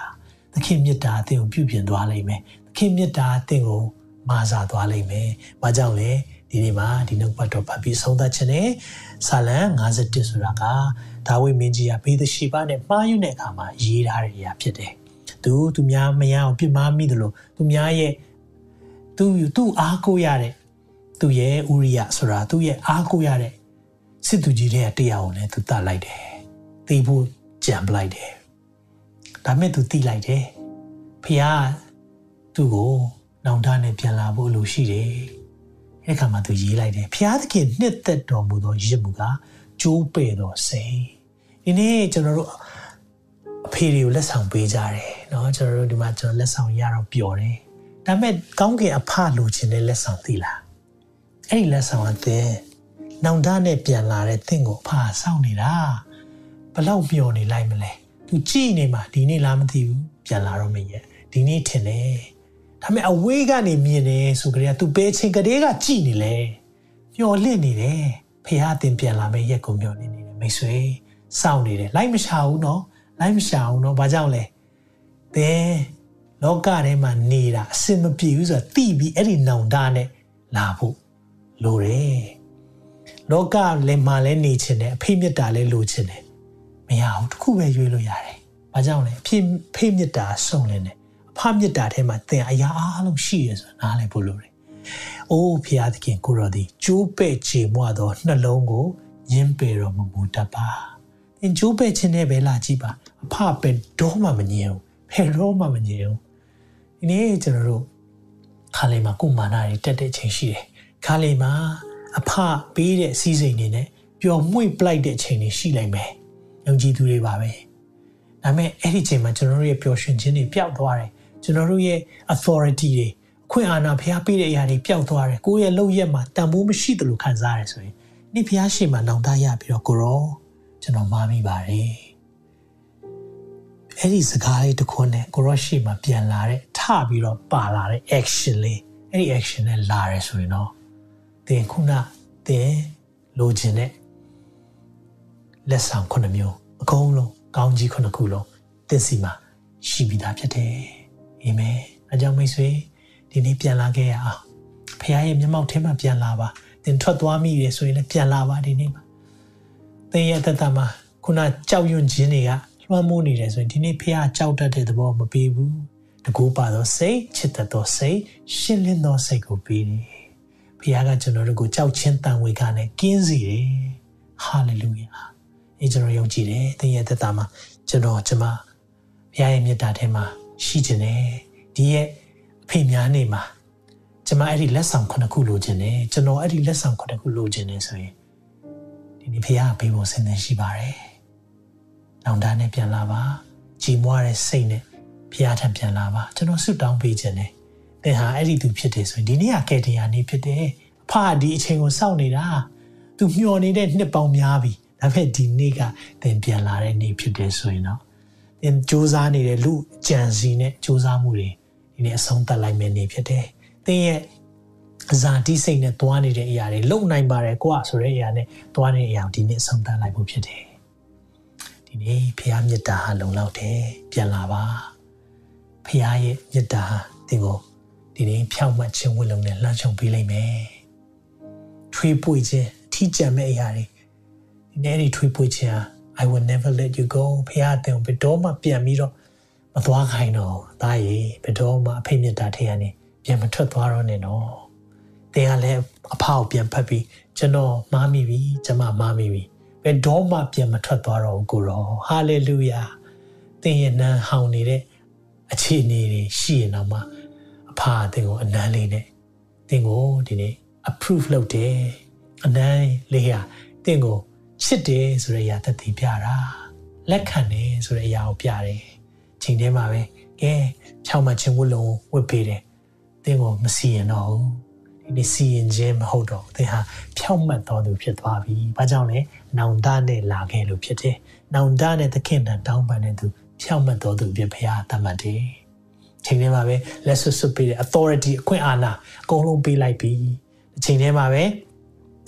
သခင်မြတ်တာအသင်ကိုပြုပြင်သွားလိမ့်မယ်သခင်မြတ်တာအသင်ကိုမာစာသွားလိမ့်မယ်ဘာကြောင့်လဲဒီနေ့မှာဒီနှုတ်ပတ်တော်ဖတ်ပြီးဆုံးသတ်ခြင်းနဲ့ဆာလံ51ဆိုတာကဒါဝိမင်းကြီးကဘေးရှိပါနဲ့မှားယွင်းတဲ့အခါမှာရေးထားတဲ့အရာဖြစ်တယ်သူသူများမရအောင်ပြစ်မှားမိတယ်လို့သူများရဲ့သူသူအားကိုးရတဲ့သူရဲ့ဥရိယဆိုတာသူရဲ့အားကိုးရတဲ့စစ်သူကြီးတဲ့တရားကိုလည်းသူတတ်လိုက်တယ်သိဖို့ ကြံပလိုက်တယ်ဒါမဲ့သူတိလိုက်တယ်ဖះသူ့ကိုနောင်တနဲ့ပြန်လာဖို့လိုရှိတယ်အဲ့ခါမှာသူရေးလိုက်တယ်ဖះသခင်နှစ်သက်တော်မူသောရစ်မှုကကျိုးပဲ့သောစိတ်ဒီနေ့ကျွန်တော်တို့အဖေတွေကိုလက်ဆောင်ပေးကြတယ်เนาะကျွန်တော်တို့ဒီမှာကျွန်တော်လက်ဆောင်ရတော့ပျော်တယ်ဒါပေမဲ့ကောင်းကင်အဖလိုချင်တဲ့လက်ဆောင်သိလားအဲ့ဒီလက်ဆောင်အသင်နောင်တနဲ့ပြန်လာတဲ့သင်ကိုအဖစောင့်နေတာ ဘလောက်မျောနေလိုက်မလဲသူကြည့်နေမှာဒီနေ့လားမသိဘူးပြန်လာတော့မရဲ့ဒီနေ့ထင်တယ်ဒါပေမဲ့အဝေးကနေမြင်နေဆိုကြတဲ့သူပဲချင်းကလေးကကြည့်နေလေမျောလင့်နေတယ်ဖះအတင်ပြန်လာမယ့်ရက်ကိုမျောနေနေတယ်မိတ်ဆွေစောင့်နေတယ်လိုက်မရှာဘူးနော်လိုက်မရှာဘူးနော်ဘာကြောင့်လဲသင်လလောကထဲမှာနေတာအစင်မပြေဘူးဆိုတာသိပြီးအဲ့ဒီနောင်တနဲ့လာဖို့လိုတယ်လောကလည်းမှလည်းနေချင်တယ်အဖေမြတ်တာလည်းလိုချင်တယ် မရဘူးတခုပဲရွေးလို့ရတယ်ဘာကြောင့်လဲအဖေဖေမြတ်တာစုံလင်းတယ်အဖမြတ်တာထဲမှာသင်အရာအလုံးရှိရဆိုတာနားလည်ဖို့လိုတယ်အိုးဖျားသခင်ကိုရော်ဒီကျိုးပဲ့ချေမွသောနှလုံးကိုညင်းပေတော်မမူတတ်ပါသင်ကျိုးပဲ့ခြင်းနဲ့ပဲလာကြည့်ပါအဖပဲတော့မှမငြင်းဘူးဖယ်တော့မှမငြင်းဘူးဒီနေ့ကျွန်တော်တို့ခါလေးမှာကိုမာနာတွေတက်တဲ့ချိန်ရှိတယ်ခါလေးမှာအဖပေးတဲ့စီးစိမ်တွေနဲ့ပျော်မွေ့ပလိုက်တဲ့ချိန်တွေရှိနိုင်မယ် ယုံကြည်သူတွေပါပဲဒါပေမဲ့အဲ့ဒီချိန်မှာကျွန်တော်တို့ရဲ့ပျော်ရွှင်ခြင်းတွေပျောက်သွားတယ်ကျွန်တော်တို့ရဲ့ authority တွေအခွင့်အာဏာဖျားပေးတဲ့အရာတွေပျောက်သွားတယ်ကိုယ့်ရဲ့လုပ်ရက်မှာတန်ဖိုးမရှိသလိုခံစားရတယ်ဆိုရင်ဒီဖျားရှင်မှာနောင်တရပြီးတော့ကိုရောကျွန်တော်မာမိပါတယ်အဲ့ဒီစကားလေးတစ်ခုနဲ့ကိုရောရှိမှာပြန်လာတဲ့ထပြီးတော့ပါလာတဲ့ action လေးအဲ့ဒီ action နဲ့လာရဲဆိုရင်တော့သင်ခုနသင်လိုချင်တဲ့ လက်ဆောင်ခုနှစ်မျိုးအကုန်လုံးကောင်းကြီးခုနှစ်ခုလုံးသင်စီမှာရှိပြီးသားဖြစ်တယ်အာမင်အကြောင်းမိတ်ဆွေဒီနေ့ပြန်လာခဲ့ရအောင်ဖခင်ရဲ့မျက်မှောက်ထဲမှာပြန်လာပါသင်ထွက်သွားမိရဆိုရင်လည်းပြန်လာပါဒီနေ့မှာသင်ရဲ့သက်တာမှာခုနကြောက်ရွံ့ခြင်းတွေကလွှမ်းမိုးနေတယ်ဆိုရင်ဒီနေ့ဖခင်ကြောက်တတ်တဲ့သဘောမပေးဘူးတကူပါသောစိတ်ချစ်တတ်သောစိတ်ရှင်းလင်းသောစိတ်ကိုပေးတယ်ဖခင်ကကျွန်တော်တို့ကိုကြောက်ခြင်းတန်ဝေကနဲ့ကင်းစေတယ်ဟာလေလုယာ အဲကျွန်တော်ယုံကြည်တယ်သင်ရဲ့သက်တာမှာကျွန်တော်ကျမဘုရားရဲ့မေတ္တာထဲမှာရှိခြင်းတယ်ဒီရဲ့အဖေများနေမှာကျွန်မအဲ့ဒီလက်ဆောင်ခုနှစ်ခုလိုချင်တယ်ကျွန်တော်အဲ့ဒီလက်ဆောင်ခုနှစ်ခုလိုချင်တယ်ဆိုရင်ဒီနေ့ဖေကပေးဖို့ဆင်သင်ရှိပါတယ်။နောင်တနဲ့ပြန်လာပါကြည်မွားတဲ့စိတ်နဲ့ဖျားထံပြန်လာပါကျွန်တော်ဆုတောင်းပေးခြင်းနဲ့သင်ဟာအဲ့ဒီသူဖြစ်တယ်ဆိုရင်ဒီနေ့ကကဲတရားနေ့ဖြစ်တယ်အဖကဒီအချိန်ကိုစောင့်နေတာသူမျှော်နေတဲ့နှစ်ပေါင်းများပြီ ဒါပေမဲ့ဒီနေ့ကသင်ပြန်လာတဲ့နေ့ဖြစ်တယ်ဆိုရင်တော့သင်စူးစမ်းနေတဲ့လူကြံစီနဲ့စူးစမ်းမှုတွေဒီနေ့အဆုံးသတ်လိုက်မယ်နေ့ဖြစ်တယ်သင်ရဲ့ဇာတိစိတ်နဲ့တွားနေတဲ့အရာတွေလုံနိုင်ပါတယ်ကွာဆိုတဲ့အရာနဲ့တွားနေတဲ့အရာဒီနေ့အဆုံးသတ်လိုက်ဖို့ဖြစ်တယ်ဒီနေ့ဖခင်မြတ်တာဟာလုံလောက်တယ်ပြန်လာပါဖခင်ရဲ့မြတ်တာဟာသင်ကိုဒီနေ့ဖြောင့်မတ်ခြင်းဝတ်လုံနဲ့လှမ်းချုံပေးလိုက်မယ်ထွေးပွေခြင်းအထီးကျန်မဲ့အရာတွေ ဒီနေ့ဒီထွေးပွေခြင်းဟာ I will never let you go ဖခင်အတင်ဘယ်တော့မှပြန်ပြီးတော့မသွားခိုင်းတော့ဒါရေဘယ်တော့မှအဖေမြတ်တာထဲကနေပြန်မထွက်သွားတော့နဲ့နော်တင်ကလည်းအဖောက်ပြန်ဖတ်ပြီးကျွန်တော်မားမိပြီကျွန်မမားမိပြီဘယ်တော့မှပြန်မထွက်သွားတော့ဘူးကိုရောဟာလေလုယာတင်ရဲ့နန်းဟောင်းနေတဲ့အခြေအနေတွေရှိရင်တော့မှအဖာတင်ကိုအနမ်းလေးနဲ့တင်ကိုဒီနေ့ approve လုပ်တယ်အနမ်းလေးဟာတင်ကို ချစ်တယ်ဆိုတဲ့အရာသက်သေပြတာလက်ခံတယ်ဆိုတဲ့အရာကိုပြတယ်ချိန်ထဲမှာပဲကဲဖြောင်းမှချင်းဝတ်လုံးဝတ်ပေးတယ်သင်ကိုမစီရင်တော့ဘူးဒီနေ့စီရင်ခြင်းမဟုတ်တော့သင်ဟာဖြောင့်မတ်တော်သူဖြစ်သွားပြီ။ဘာကြောင့်လဲ။နောင်တနဲ့လာခဲ့လို့ဖြစ်တယ်။နောင်တနဲ့သခင်တန်တောင်းပန်တဲ့သူဖြောင့်မတ်တော်သူဖြစ်ဖရားတတ်မှတ်တယ်။ချိန်ထဲမှာပဲလက်ဆွဆွပေးတဲ့ authority အခွင့်အာဏာအကုန်လုံးပေးလိုက်ပြီ။ချိန်ထဲမှာပဲ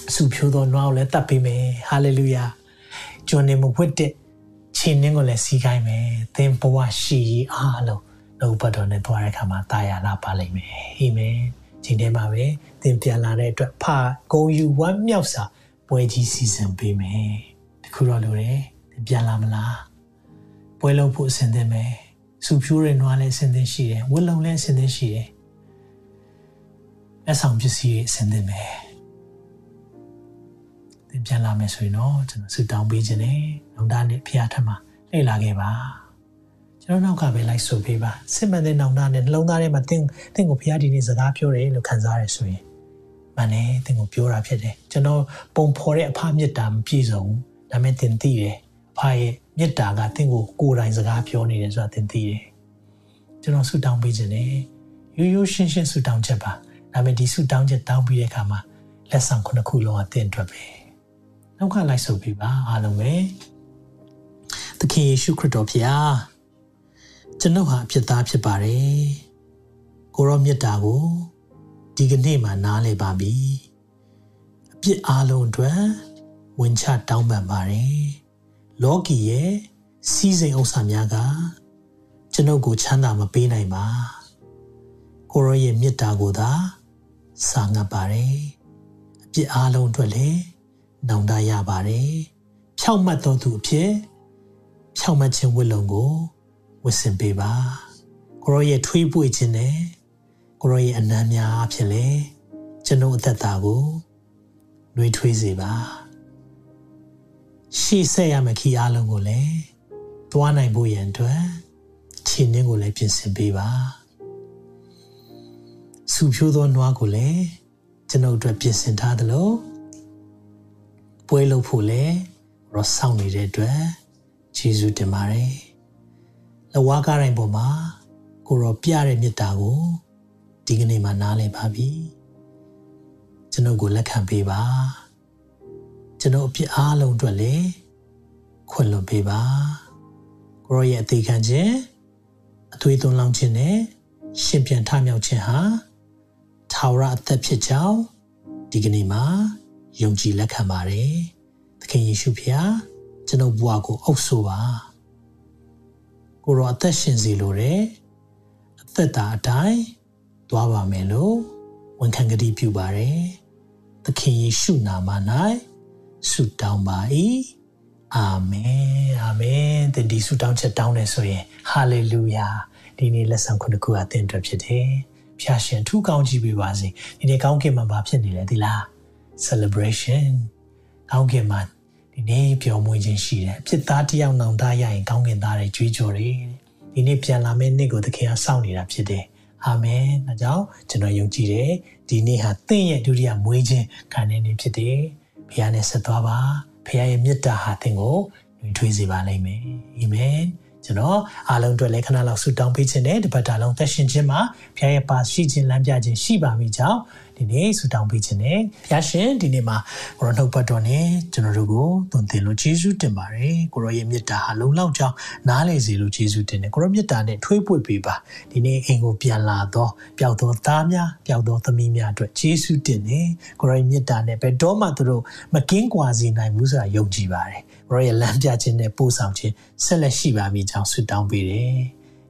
အဆူဖြိုးသောနွားကိုလည်းတတ်ပေးမယ်။ hallelujah ။ကျွန်နေမဝတ်တဲ့ချင်းနှင်းကိုလည်းစီးခိုင်းမယ်။သင်ဘဝရှိရေးအားလုံးနှုတ်ပတ်တော်နဲ့တွားတဲ့အခါမှာတာယာလာပါလိမ့်မယ်အာမင်ချိန်ထဲမှာပဲသင်ပြန်လာတဲ့အတွက်ဖာဂုံယူဝမ်းမြောက်စွာပွဲကြီးစီစဉ်ပေးမယ်တခုတော့လိုတယ်သင်ပြန်လာမလားပွဲလုံးဖို့အဆင်သင့်မယ်စူဖြိုးရနွားလည်းအဆင်သင့်ရှိတယ်ဝတ်လုံလည်းအဆင်သင့်ရှိတယ်လက်ဆောင်ပစ္စည်းတွေအဆင်သင့်မယ်သင် ပြန်လာမယ်ဆိုရင်တော့ကျွန်တော်ဆုတောင်းပေးခြင်းနဲ့လုံသားနဲ့ဖျားထမှာလှည့်လာခဲ့ပါကျွန်တော်နောက်ကပဲလိုက်ဆိုပေးပါစစ်မှန်တဲ့နောင်တနဲ့နှလုံးသားထဲမှာတင်းတင်းကိုဖျားဒီနေ့စကားပြောတယ်လို့ခံစားရဆိုရင်မနဲ့တင်းကိုပြောတာဖြစ်တယ်ကျွန်တော်ပုံဖော်တဲ့အဖမေတ္တာမပြည့်စုံဘူးဒါပေမဲ့တင်းသိတယ်အဖရဲ့မေတ္တာကတင်းကိုကိုယ်တိုင်စကားပြောနေတယ်ဆိုတာတင်းသိတယ်ကျွန်တော်ဆုတောင်းပေးခြင်းနဲ့ရိုးရိုးရှင်းရှင်းဆုတောင်းချက်ပါဒါပေမဲ့ဒီဆုတောင်းချက်တောင်းပြီးတဲ့အခါမှာလက်ဆောင်ခုနှစ်ခုလုံးအသင်အတွက်ပဲ နောက်ကလိုက်ဆိုပေးပါအားလုံးပဲသခင်ယေရှုခရစ်တော်ဖျားကျွန်ုပ်ဟာအဖြစ်သားဖြစ်ပါတယ်ကိုရောမြတ်တာကိုဒီကနေ့မှနားလည်ပါပြီအပြစ်အလုံးအတွက်ဝင်ချတောင်းပန်ပါတယ်လောကီရဲ့စီးစိမ်ဥစ္စာများကကျွန်ုပ်ကိုချမ်းသာမပေးနိုင်ပါကိုရောရဲ့မေတ္တာကိုသာစာငတ်ပါတယ်အပြစ်အားလုံးအတွက်လည်း နောင်တရပါတယ်ဖြောက်မှတ်တော်သူအဖြစ်ဖြောက်မှတ်ခြင်းဝတ်လုံကိုဝတ်ဆင်ပေးပါကိုရောရဲ့ထွေးပွေခြင်းနဲ့ကိုရောရဲ့အနမ်းများအဖြစ်လေကျွန်ုပ်အသက်တာကိုနှွေးထွေးစေပါရှေ့ဆက်ရမယ့်ခီးအားလုံးကိုလည်းတွားနိုင်ဖို့ရန်အတွက်ခြေနှင်းကိုလည်းပြင်ဆင်ပေးပါဆူဖြိုးသောနွားကိုလည်းကျွန်ုပ်အတွက်ပြင်ဆင်ထားသလို ပွဲလုပ်ဖို့လည်းရောစောင့်နေတဲ့အတွက်ယေရှုတင်ပါတယ်လဝါကားတိုင်းပေါ်မှာကိုရောပြတဲ့မေတ္တာကိုဒီကနေ့မှနားလည်ပါပြီကျွန်ုပ်ကိုလက်ခံပေးပါကျွန်ုပ်အပြစ်အားလုံးအတွက်လည်းခွင့်လွှတ်ပေးပါကိုရောရဲ့အသေးခံခြင်းအသွေးသွန်းလောင်းခြင်းနဲ့ရှင်ပြန်ထမြောက်ခြင်းဟာထာဝရအသက်ဖြစ်ကြောင်းဒီကနေ့မှာ ယုံကြည်လက်ခံပါတယ်သခင်ယေရှုဖျားကျွန်ုပ်ဘဝကိုအုပ်ဆိုပါကိုရောအသက်ရှင်စီလိုတယ်အသက်တာအတိုင်းသွားပါမယ်လို့ဝန်ခံကြည်ပြုပါတယ်သခင်ယေရှုနာမ၌ဆုတောင်းပါ၏အာမင်အာမင်သင်ဒီဆုတောင်းချက်တောင်းနေဆိုရင်ဟာလေလုယာဒီနေ့လက်ဆောင်ခုနှစ်ခုအသင်အတွက်ဖြစ်တယ်ဖျာရှင်ထူးကောင်းကြည့်ပေးပါစေဒီနေ့ကောင်းကင်မှာဘာဖြစ်နေလဲဒီလား celebration ကောင်းကင်မှာဒီနေ့ပျော်မွေ့ခြင်းရှိတယ်ဖြစ်သားတယောက်နောင်တရရင်ကောင်းကင်သားတွေကြွေးကြော်တယ်ဒီနေ့ပြန်လာမယ့်နေ့ကိုသခင်ကစောင့်နေတာဖြစ်တယ်အာမင်ဒါကြောင့်ကျွန်တော်ယုံကြည်တယ်ဒီနေ့ဟာသင်ရဲ့ဒုတိယမွေးခြင်းခံနေနေဖြစ်တယ်ဘုရားနဲ့ဆက်သွားပါဘုရားရဲ့မေတ္တာဟာသင်ကိုညွှန်ထွေးစေပါလိမ့်မယ်အာမင် ကျွန်တော်အားလုံးအတွက်လည်းခဏလောက်ဆုတောင်းပေးခြင်းနဲ့တပတ်တာလုံးသက်ရှင်ခြင်းမှာဘုရားရဲ့ပါရှိခြင်းလမ်းပြခြင်းရှိပါမိကြောင်းဒီနေ့ဆုတောင်းပေးခြင်းနဲ့ဘုရားရှင်ဒီနေ့မှာကိုရောနှုတ်ပတ်တော်နဲ့ကျွန်တော်တို့ကိုသွန်သင်လို့ယေရှုတင်ပါတယ်ကိုရောရဲ့မေတ္တာဟာလုံလောက်ကြောင်းနားလည်စေလို့ယေရှုတင်တယ်ကိုရောမေတ္တာနဲ့ထွေးပွေပေးပါဒီနေ့အိမ်ကိုပြန်လာတော့ပျောက်သောသားများပျောက်သောသမီးများအတွက်ယေရှုတင်တယ်ကိုရောရဲ့မေတ္တာနဲ့ဘယ်တော့မှသူတို့မကင်းကွာစေနိုင်ဘူးဆိုတာယုံကြည်ပါတယ်ကို ရောရဲ့လမ်းပြခြင်းနဲ့ပို့ဆောင်ခြင်းဆက်လက်ရှိပါမိကြောင်းဆုတောင်းပေးတယ်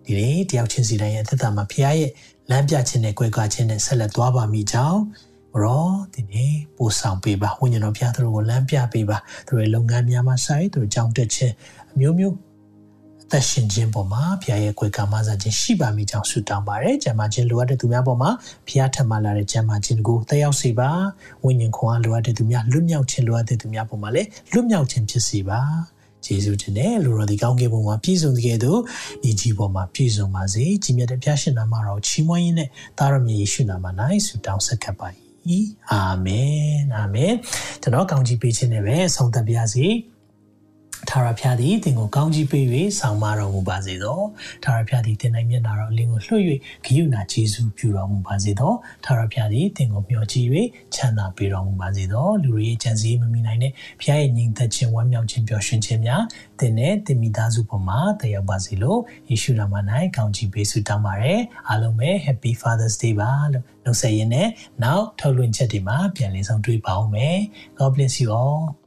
ဒီနေ့တယောက်ချင်းစီတိုင်းရဲ့သက်တာမှာဖခင်ရဲ့လမ်းပြခြင်းနဲ့ကြွယ်ကခြင်းနဲ့ဆက်လက်သွားပါမိကြောင်းရောဒီနေ့ပို့ဆောင်ပေးပါဝိညာဉ်တော်ဘုရားသူတို့ကိုလမ်းပြပေးပါသူတို့ရဲ့လုပ်ငန်းများမှာဆိုင်သူတို့ကြောင်းတက်ခြင်းအမျိုးမျိုးအ သက်ရှင်ခြင်းပေါ်မှာဘုရားရဲ့ကြွယ်ကမစားခြင်းရှိပါမိကြောင်းဆုတောင်းပါတယ်။ကျမ်းမာခြင်းလိုအပ်တဲ့သူများပေါ်မှာဘုရားထပ်မလာတဲ့ကျမ်းမာခြင်းကိုတက်ရောက်စေပါ။ဝိညာဉ်ခွန်အားလိုအပ်တဲ့သူများလွတ်မြောက်ခြင်းလိုအပ်တဲ့သူများပေါ်မှာလည်းလွတ်မြောက်ခြင်းဖြစ်စေပါ။ယေရှုတင်တဲ့လူတော်ဒီကောင်းကင်ဘုံမှာပြည့်စုံတဲ့သို့ညီကြီးပေါ်မှာပြည့်စုံပါစေ။ကြီးမြတ်တဲ့ဘုရားရှင်နာမတော်ချီးမွမ်းရင်းနဲ့သားတော်မြတ်ယေရှုနာမ၌ဆုတောင်းဆက်ခဲ့ပါ၏အာမင်အာမင်ကျွန်တော်ကောင်းကြီးပေးခြင်းနဲ့ပဲဆုံးသက်ပါစေ ထာဝရဘုရားသည်သင်ကိုကောင်းကြီးပေး၍ဆောင်မတော်မူပါစေသောထာဝရဘုရားသည်သင်၌မျက်နာတော်အလင်းကိုလွှတ်၍ဂိယုဏကျေးဇူးပြုတော်မူပါစေသောထာဝရဘုရားသည်သင်ကိုမျှော်ကြည့်၍ချမ်းသာပေးတော်မူပါစေသောလူတွေရဲ့ကြံစည်မမိနိုင်တဲ့ဘုရားရဲ့ညီသက်ခြင်းဝမ်းမြောက်ခြင်းပျော်ရွှင်ခြင်းများသင်နဲ့သင်မိသားစုပေါ်မှာတက်ရောက်ပါစေလို့ယေရှုနာမ၌ကောင်းချီးပေးဆုတောင်းပါရယ်အားလုံးပဲ Happy Father's Day ပါလို့နှုတ်ဆက်ရင်းနဲ့နောက်ထုတ်လွှင့်ချက်တွေမှာပြန်လည်ဆောင်တွေ့ပါအောင်မယ် God bless you all